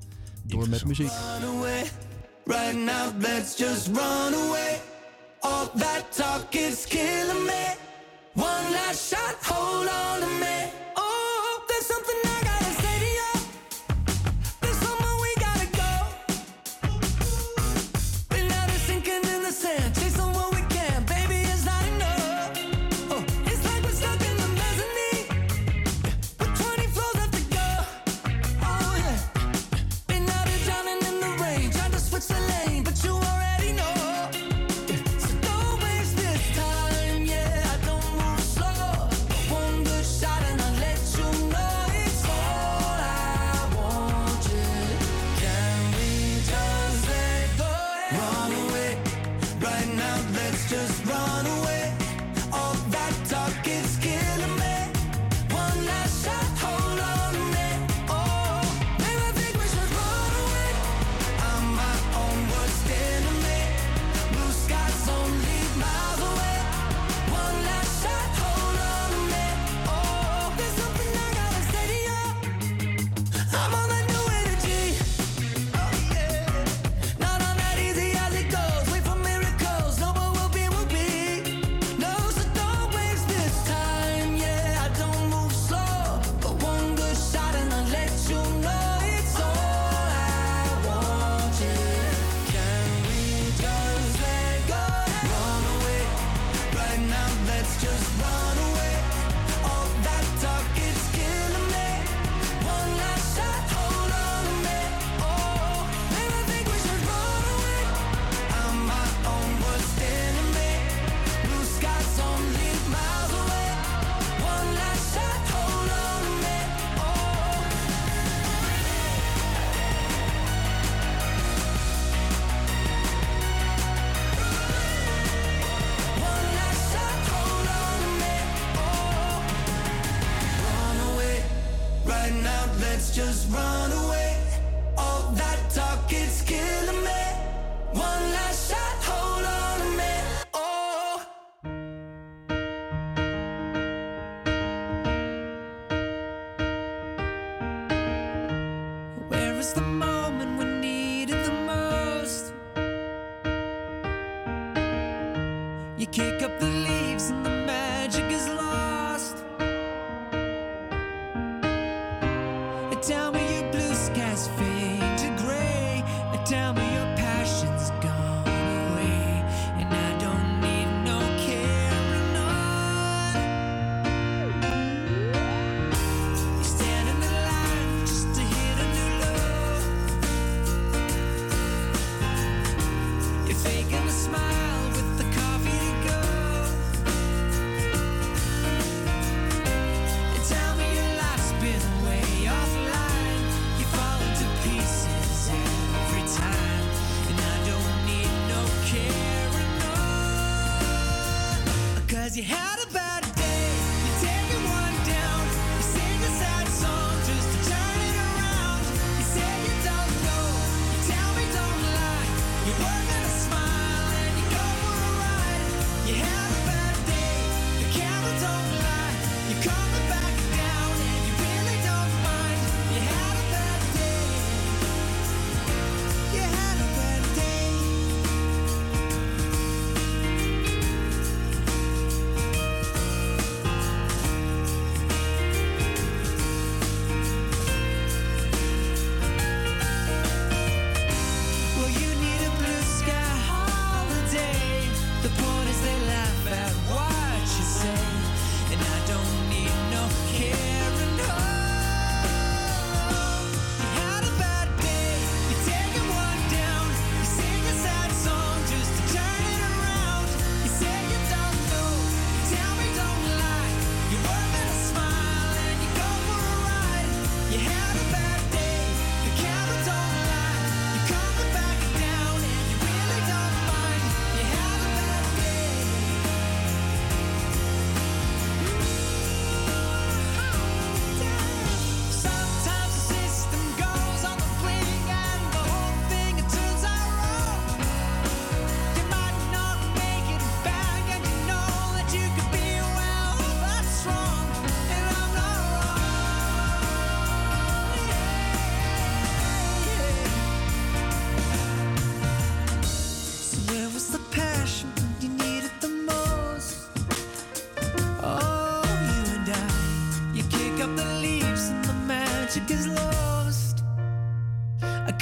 Door met muziek. Run away. Right now, let's just run away. All that talk is killing me. One last shot, hold on to me.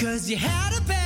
Cause you had a bad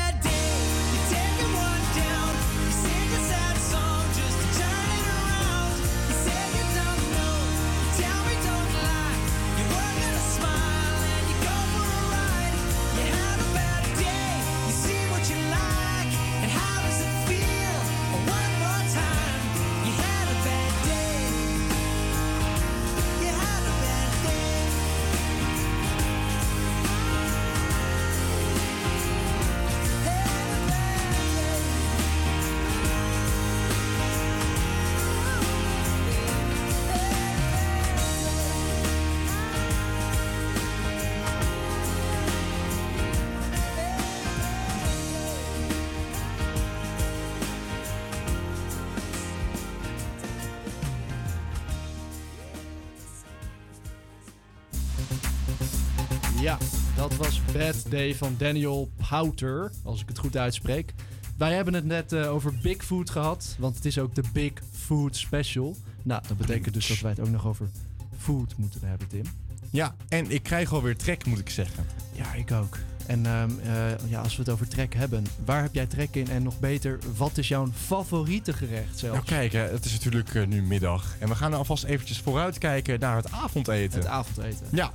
Day van Daniel Powter, als ik het goed uitspreek. Wij hebben het net eh, over Bigfoot gehad, want het is ook de Big Food Special. Nou, dat betekent dus dat wij het ook nog over food moeten hebben, Tim. Ja, en ik krijg alweer trek, moet ik zeggen. Ja, ik ook. En ehm, eh, ja, als we het over trek hebben, waar heb jij trek in? En nog beter, wat is jouw favoriete gerecht zelfs? Nou kijk, hè, het is natuurlijk eh, nu middag. En we gaan alvast eventjes vooruitkijken naar het avondeten. Het avondeten. Ja.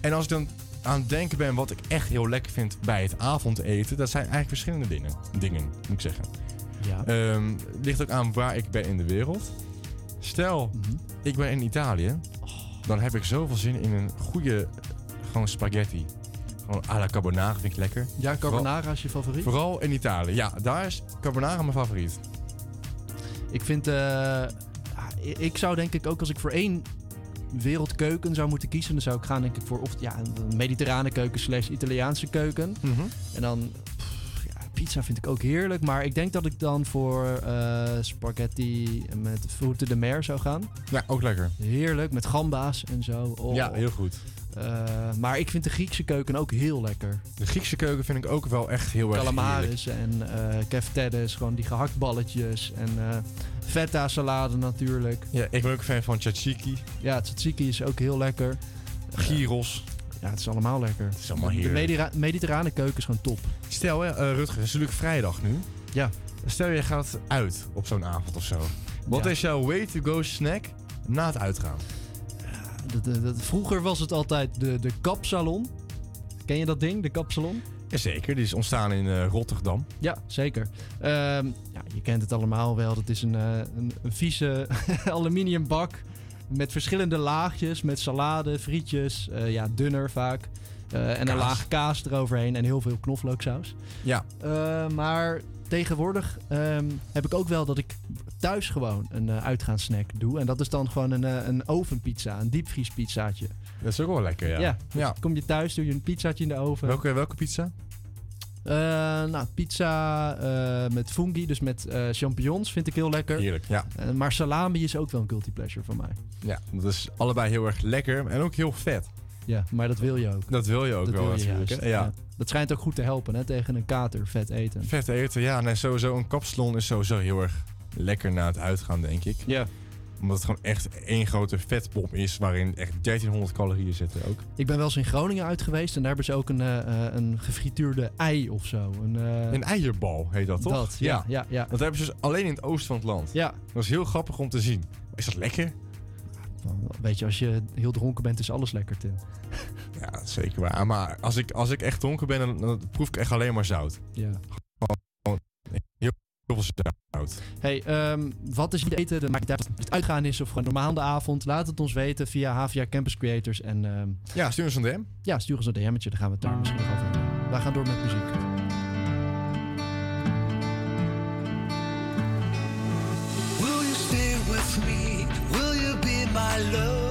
En als ik dan aan het denken ben wat ik echt heel lekker vind bij het avondeten, dat zijn eigenlijk verschillende dingen, dingen moet ik zeggen. Ja. Ehm, het ligt ook aan waar ik ben in de wereld. Stel, Mhm. ik ben in Italië, dan heb ik zoveel zin in een goede gewoon spaghetti. Gewoon à la carbonara vind ik lekker. Ja, carbonara is je favoriet? Vooral in Italië. Ja, daar is carbonara mijn favoriet. Ik vind, eh, i- ik zou denk ik ook als ik voor één wereldkeuken zou moeten kiezen, dan zou ik gaan denk ik voor of ja, een mediterrane keuken slash Italiaanse keuken. Mhm. En dan pff, ja, pizza vind ik ook heerlijk, maar ik denk dat ik dan voor eh, spaghetti met frutte de mer zou gaan. Ja, ook lekker. Heerlijk met gamba's en zo. Oh. Ja, heel goed. Eh, maar ik vind de Griekse keuken ook heel lekker. De Griekse keuken vind ik ook wel echt heel erg. Calamaris en eh keftedes, gewoon die gehaktballetjes en feta salade natuurlijk. Ja, ik ben ook fan van tzatziki. Ja, tzatziki is ook heel lekker. Gyros. Ja, het is allemaal lekker. Het is allemaal De heerlijk. medira- mediterrane keuken is gewoon top. Stel, hè, eh, Rutger, het is natuurlijk vrijdag nu. Ja. Stel, je gaat uit op zo'n avond of zo. Wat Ja. is jouw way-to-go snack na het uitgaan? Dat- dat- dat- vroeger was het altijd de, de kapsalon. Ken je dat ding, de kapsalon? Jazeker, die is ontstaan in eh, Rotterdam. Ja, zeker. Ehm, ja, je kent het allemaal wel. Dat is een, eh, een, een vieze aluminiumbak met verschillende laagjes. Met salade, frietjes, eh, ja, dunner vaak. En een laag kaas eroverheen en heel veel knoflooksaus. Ja. Maar tegenwoordig ehm, heb ik ook wel dat ik thuis gewoon een uitgaanssnack doe. En dat is dan gewoon een, een ovenpizza, een diepvriespizzaatje. Dat is ook wel lekker, ja. Ja, ja. kom je thuis, doe je een pizzaatje in de oven. Welke, welke pizza? Eh, nou, pizza eh, met fungi, dus met eh, champignons, vind ik heel lekker. Heerlijk, ja. Maar salami is ook wel een guilty pleasure van mij. Ja, dat is allebei heel erg lekker en ook heel vet. Ja, maar dat wil je ook. Dat wil je ook Dat wel natuurlijk. Ja. Dat schijnt ook goed te helpen hè, tegen een kater, vet eten. Vet eten, ja. Nee, sowieso een kapsalon is sowieso heel erg lekker na het uitgaan, denk ik. Ja. Omdat het gewoon echt één grote vetpop is waarin echt 1300 calorieën zitten ook. Ik ben wel eens in Groningen uit geweest en daar hebben ze ook een, eh, eh, een gefrituurde ei of zo. Een, eh, Een eierbal heet dat, toch? Dat, ja, ja, ja. Dat hebben ze dus alleen in het oosten van het land. Ja. Dat is heel grappig om te zien. Is dat lekker? Weet je, als je heel dronken bent, is alles lekker, Tim. Ja, zeker waar. Maar als ik, als ik echt dronken ben, dan, dan proef ik echt alleen maar zout. Ja. Hey, ehm, wat is je eten? Niet uit of het uitgaan is of gewoon normaal aan de avond. Laat het ons weten via HVA Campus Creators. En ehm, Ja, stuur ons een DM. ja, stuur ons een DM'tje, dan gaan we het daar misschien nog over hebben. Wij gaan door met muziek. Will you stay with me? Will you be my love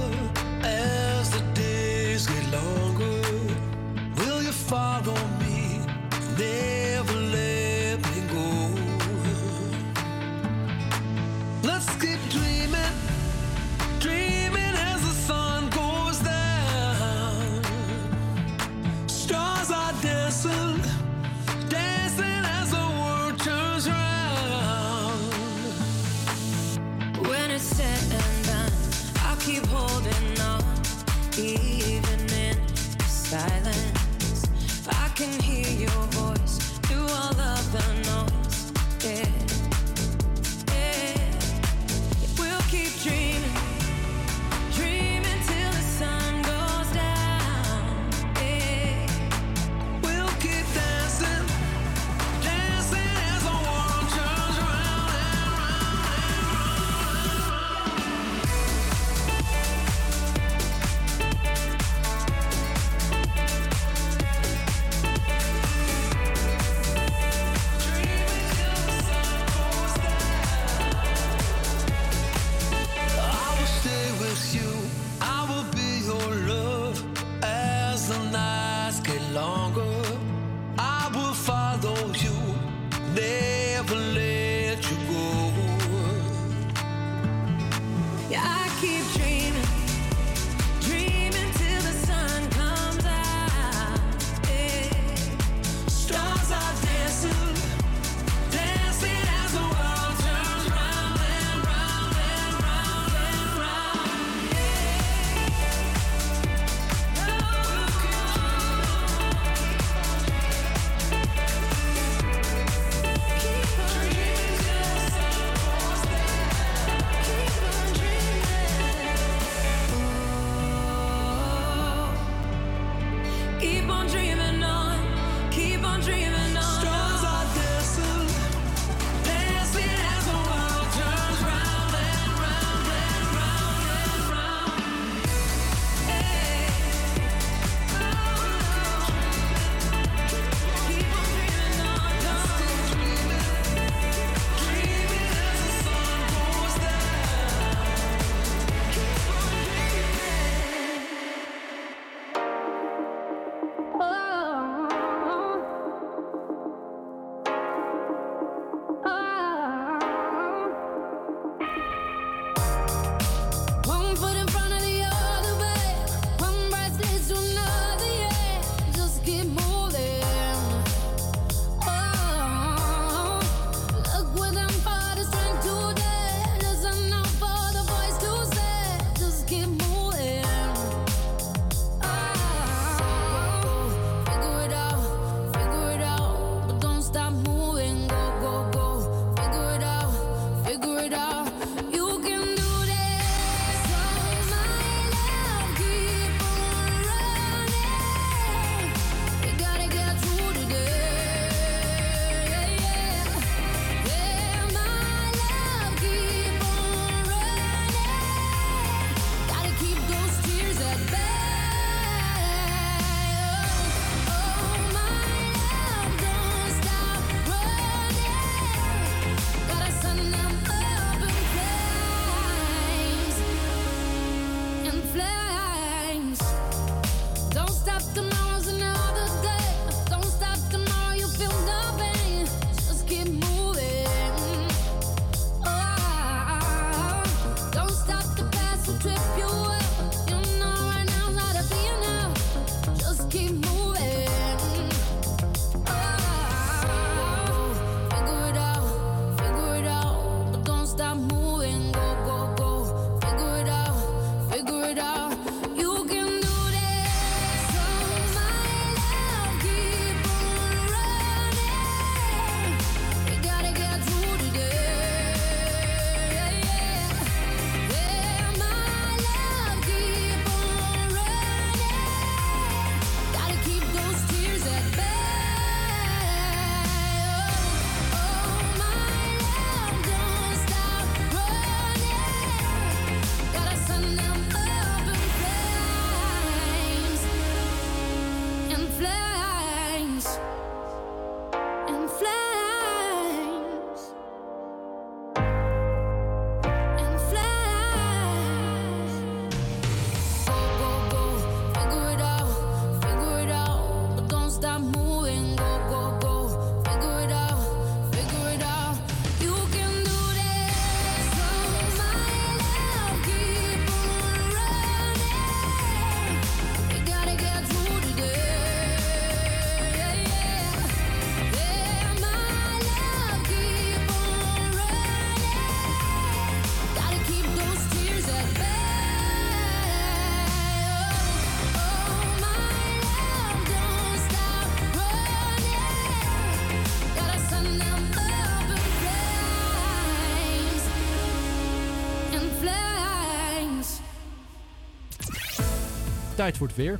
Tijd voor het weer.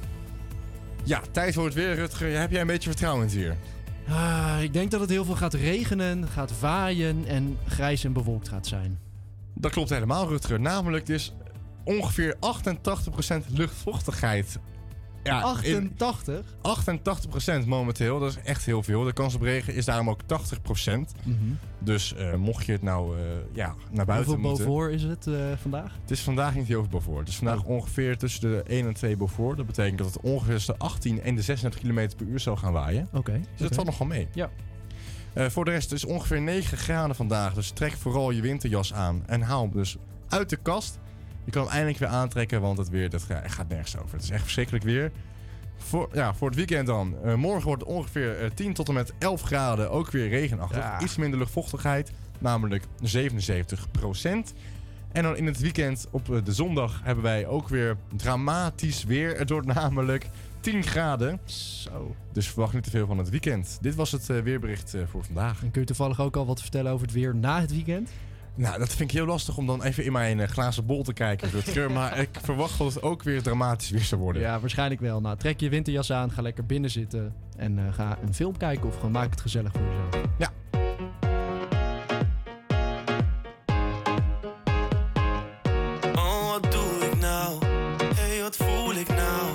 Ja, tijd voor het weer, Rutger. Heb jij een beetje vertrouwen in het weer? Ah, ik denk dat het heel veel gaat regenen, gaat waaien en grijs en bewolkt gaat zijn. Dat klopt helemaal, Rutger. Namelijk, het is ongeveer 88% luchtvochtigheid. Ja, in- 88? 88% momenteel, dat is echt heel veel. De kans op regen is daarom ook 80%. Mhm. Dus eh, mocht je het nou eh, ja, naar buiten Hoeveel moeten... Beaufort is het eh, vandaag? Het is vandaag niet heel veel Beaufort. Het is vandaag Oh. ongeveer tussen de 1 en 2 Beaufort. Dat betekent dat het ongeveer tussen de 18 en de 36 km per uur zal gaan waaien. Oké. Dus dat oké. valt nog wel mee. Ja. Voor de rest is ongeveer 9 graden vandaag. Dus trek vooral je winterjas aan. En haal hem dus uit de kast. Je kan hem eindelijk weer aantrekken, want het weer dat ga- gaat nergens over. Het is echt verschrikkelijk weer. Voor, ja, voor het weekend dan. Eh, morgen wordt het ongeveer eh, 10 tot en met 11 graden. Ook weer regenachtig. Ja. Iets minder luchtvochtigheid. Namelijk 77% En dan in het weekend op eh, de zondag hebben wij ook weer dramatisch weer. Het wordt namelijk 10 graden. Zo. Dus verwacht niet te veel van het weekend. Dit was het eh, weerbericht eh, voor vandaag. En kun je toevallig ook al wat vertellen over het weer na het weekend? Nou, dat vind ik heel lastig om dan even in mijn eh, glazen bol te kijken, Rutger. maar ik verwacht dat het ook weer dramatisch weer zou worden. Ja, waarschijnlijk wel. Nou, trek je winterjas aan, ga lekker binnen zitten en eh, ga een film kijken of gewoon maak het gezellig voor jezelf. Ja. Oh, wat doe ik nou? Hey, wat voel ik nou?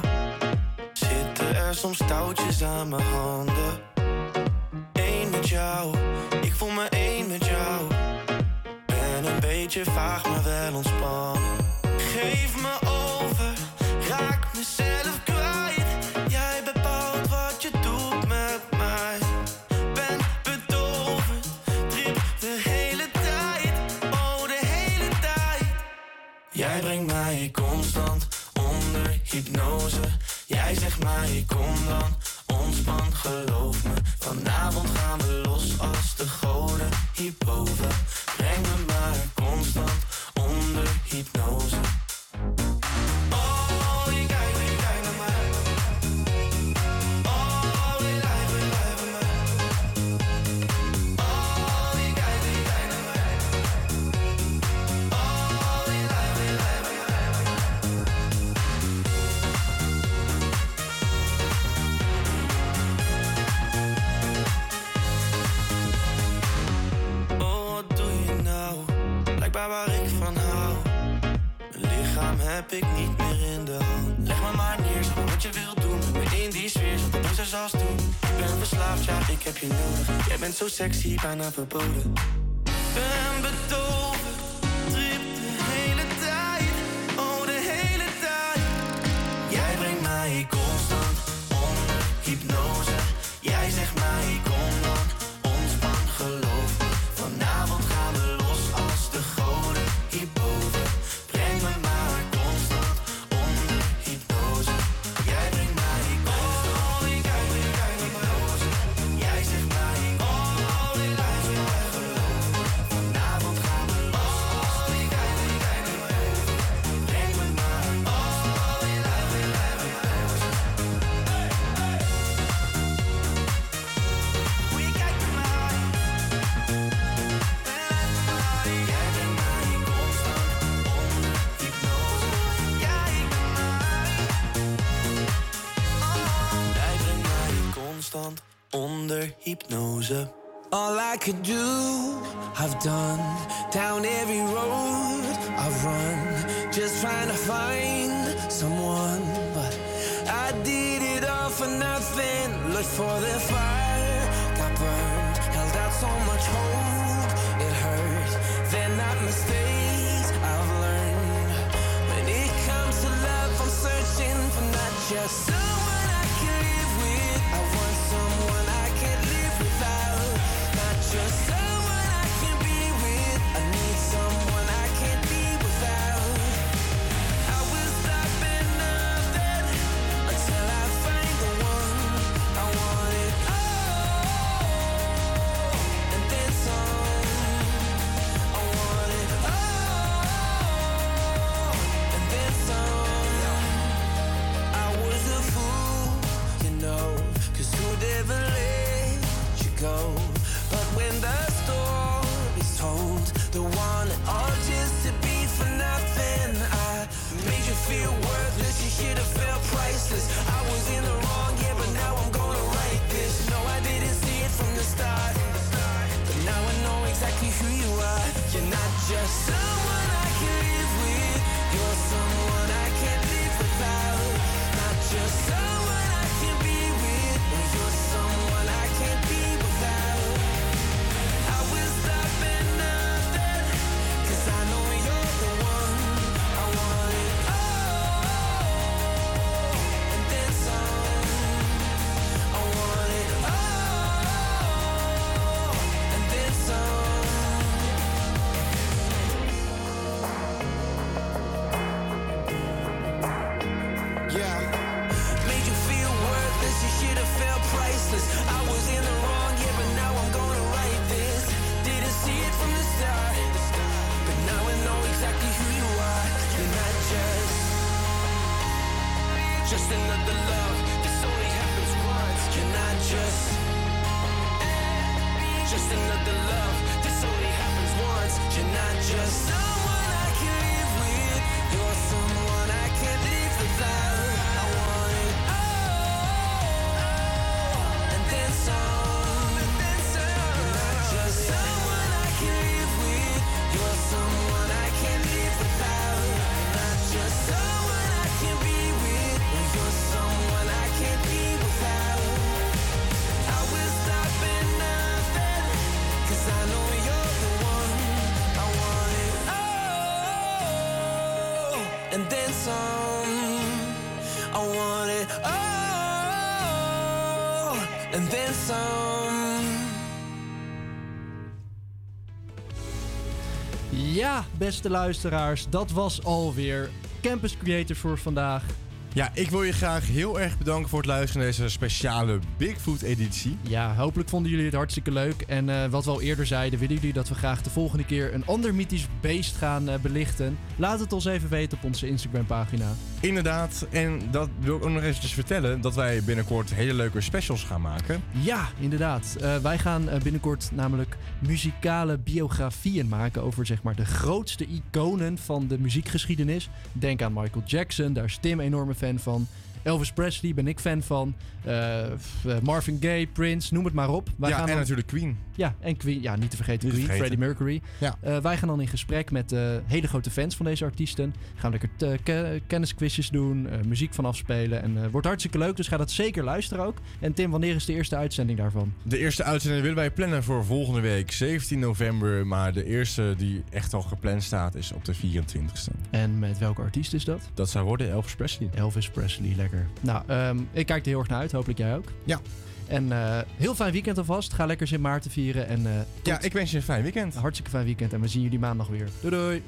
Zitten er soms touwtjes aan mijn handen? Eén met jou, ik voel me één met jou. Beetje vaag, maar wel ontspannen. Geef me over, raak mezelf kwijt. Jij bepaalt wat je doet met mij. Ben bedolven, trip de hele tijd. Oh, de hele tijd. Jij brengt mij constant onder hypnose. Jij zegt mij, kom dan, ontspan, geloof me. Vanavond gaan we los als de goden hierboven. Breng me maar constant onder hypnose. Heb ik niet meer in de hand. Leg me maar neer, wat je wilt doen. Met me in die sfeer, zat de als toen. Ik ben verslaafd, ja, ik heb je nodig. Jij bent zo sexy, bijna verboden. Ben bedolven, beste luisteraars, dat was alweer Campus Creator voor vandaag. Ja, ik wil je graag heel erg bedanken voor het luisteren naar deze speciale Bigfoot-editie. Ja, hopelijk vonden jullie het hartstikke leuk. En eh, wat we al eerder zeiden, willen jullie dat we graag de volgende keer een ander mythisch beest gaan eh, belichten? Laat het ons even weten op onze Instagram-pagina. Inderdaad, en dat wil ik ook nog eventjes vertellen, dat wij binnenkort hele leuke specials gaan maken. Ja, inderdaad. Eh, wij gaan binnenkort namelijk muzikale biografieën maken over zeg maar de grootste iconen van de muziekgeschiedenis. Denk aan Michael Jackson, daar is Tim enorme fan van. Elvis Presley ben ik fan van. Eh, eh, Marvin Gaye, Prince, noem het maar op. Wij ja, gaan en dan- natuurlijk Queen. Ja, en Queen. Ja, niet te vergeten Niet te Queen, vergeten. Freddie Mercury. Ja. Eh, wij gaan dan in gesprek met hele grote fans van deze artiesten. Gaan lekker ke- kennisquizjes doen, muziek van afspelen. En wordt hartstikke leuk, dus ga dat zeker luisteren ook. En Tim, wanneer is de eerste uitzending daarvan? De eerste uitzending willen wij plannen voor volgende week, 17 november. Maar de eerste die echt al gepland staat is op de 24ste. En met welke artiest is dat? Dat zou worden Elvis Presley. Elvis Presley, lekker. Nou, ehm, ik kijk er heel erg naar uit. Hopelijk jij ook. Ja. En eh, heel fijn weekend alvast. Ga lekker Sint Maarten vieren. En, eh, Ja, ik wens je een fijn weekend. Hartstikke fijn weekend. En we zien jullie maandag weer. Doei doei.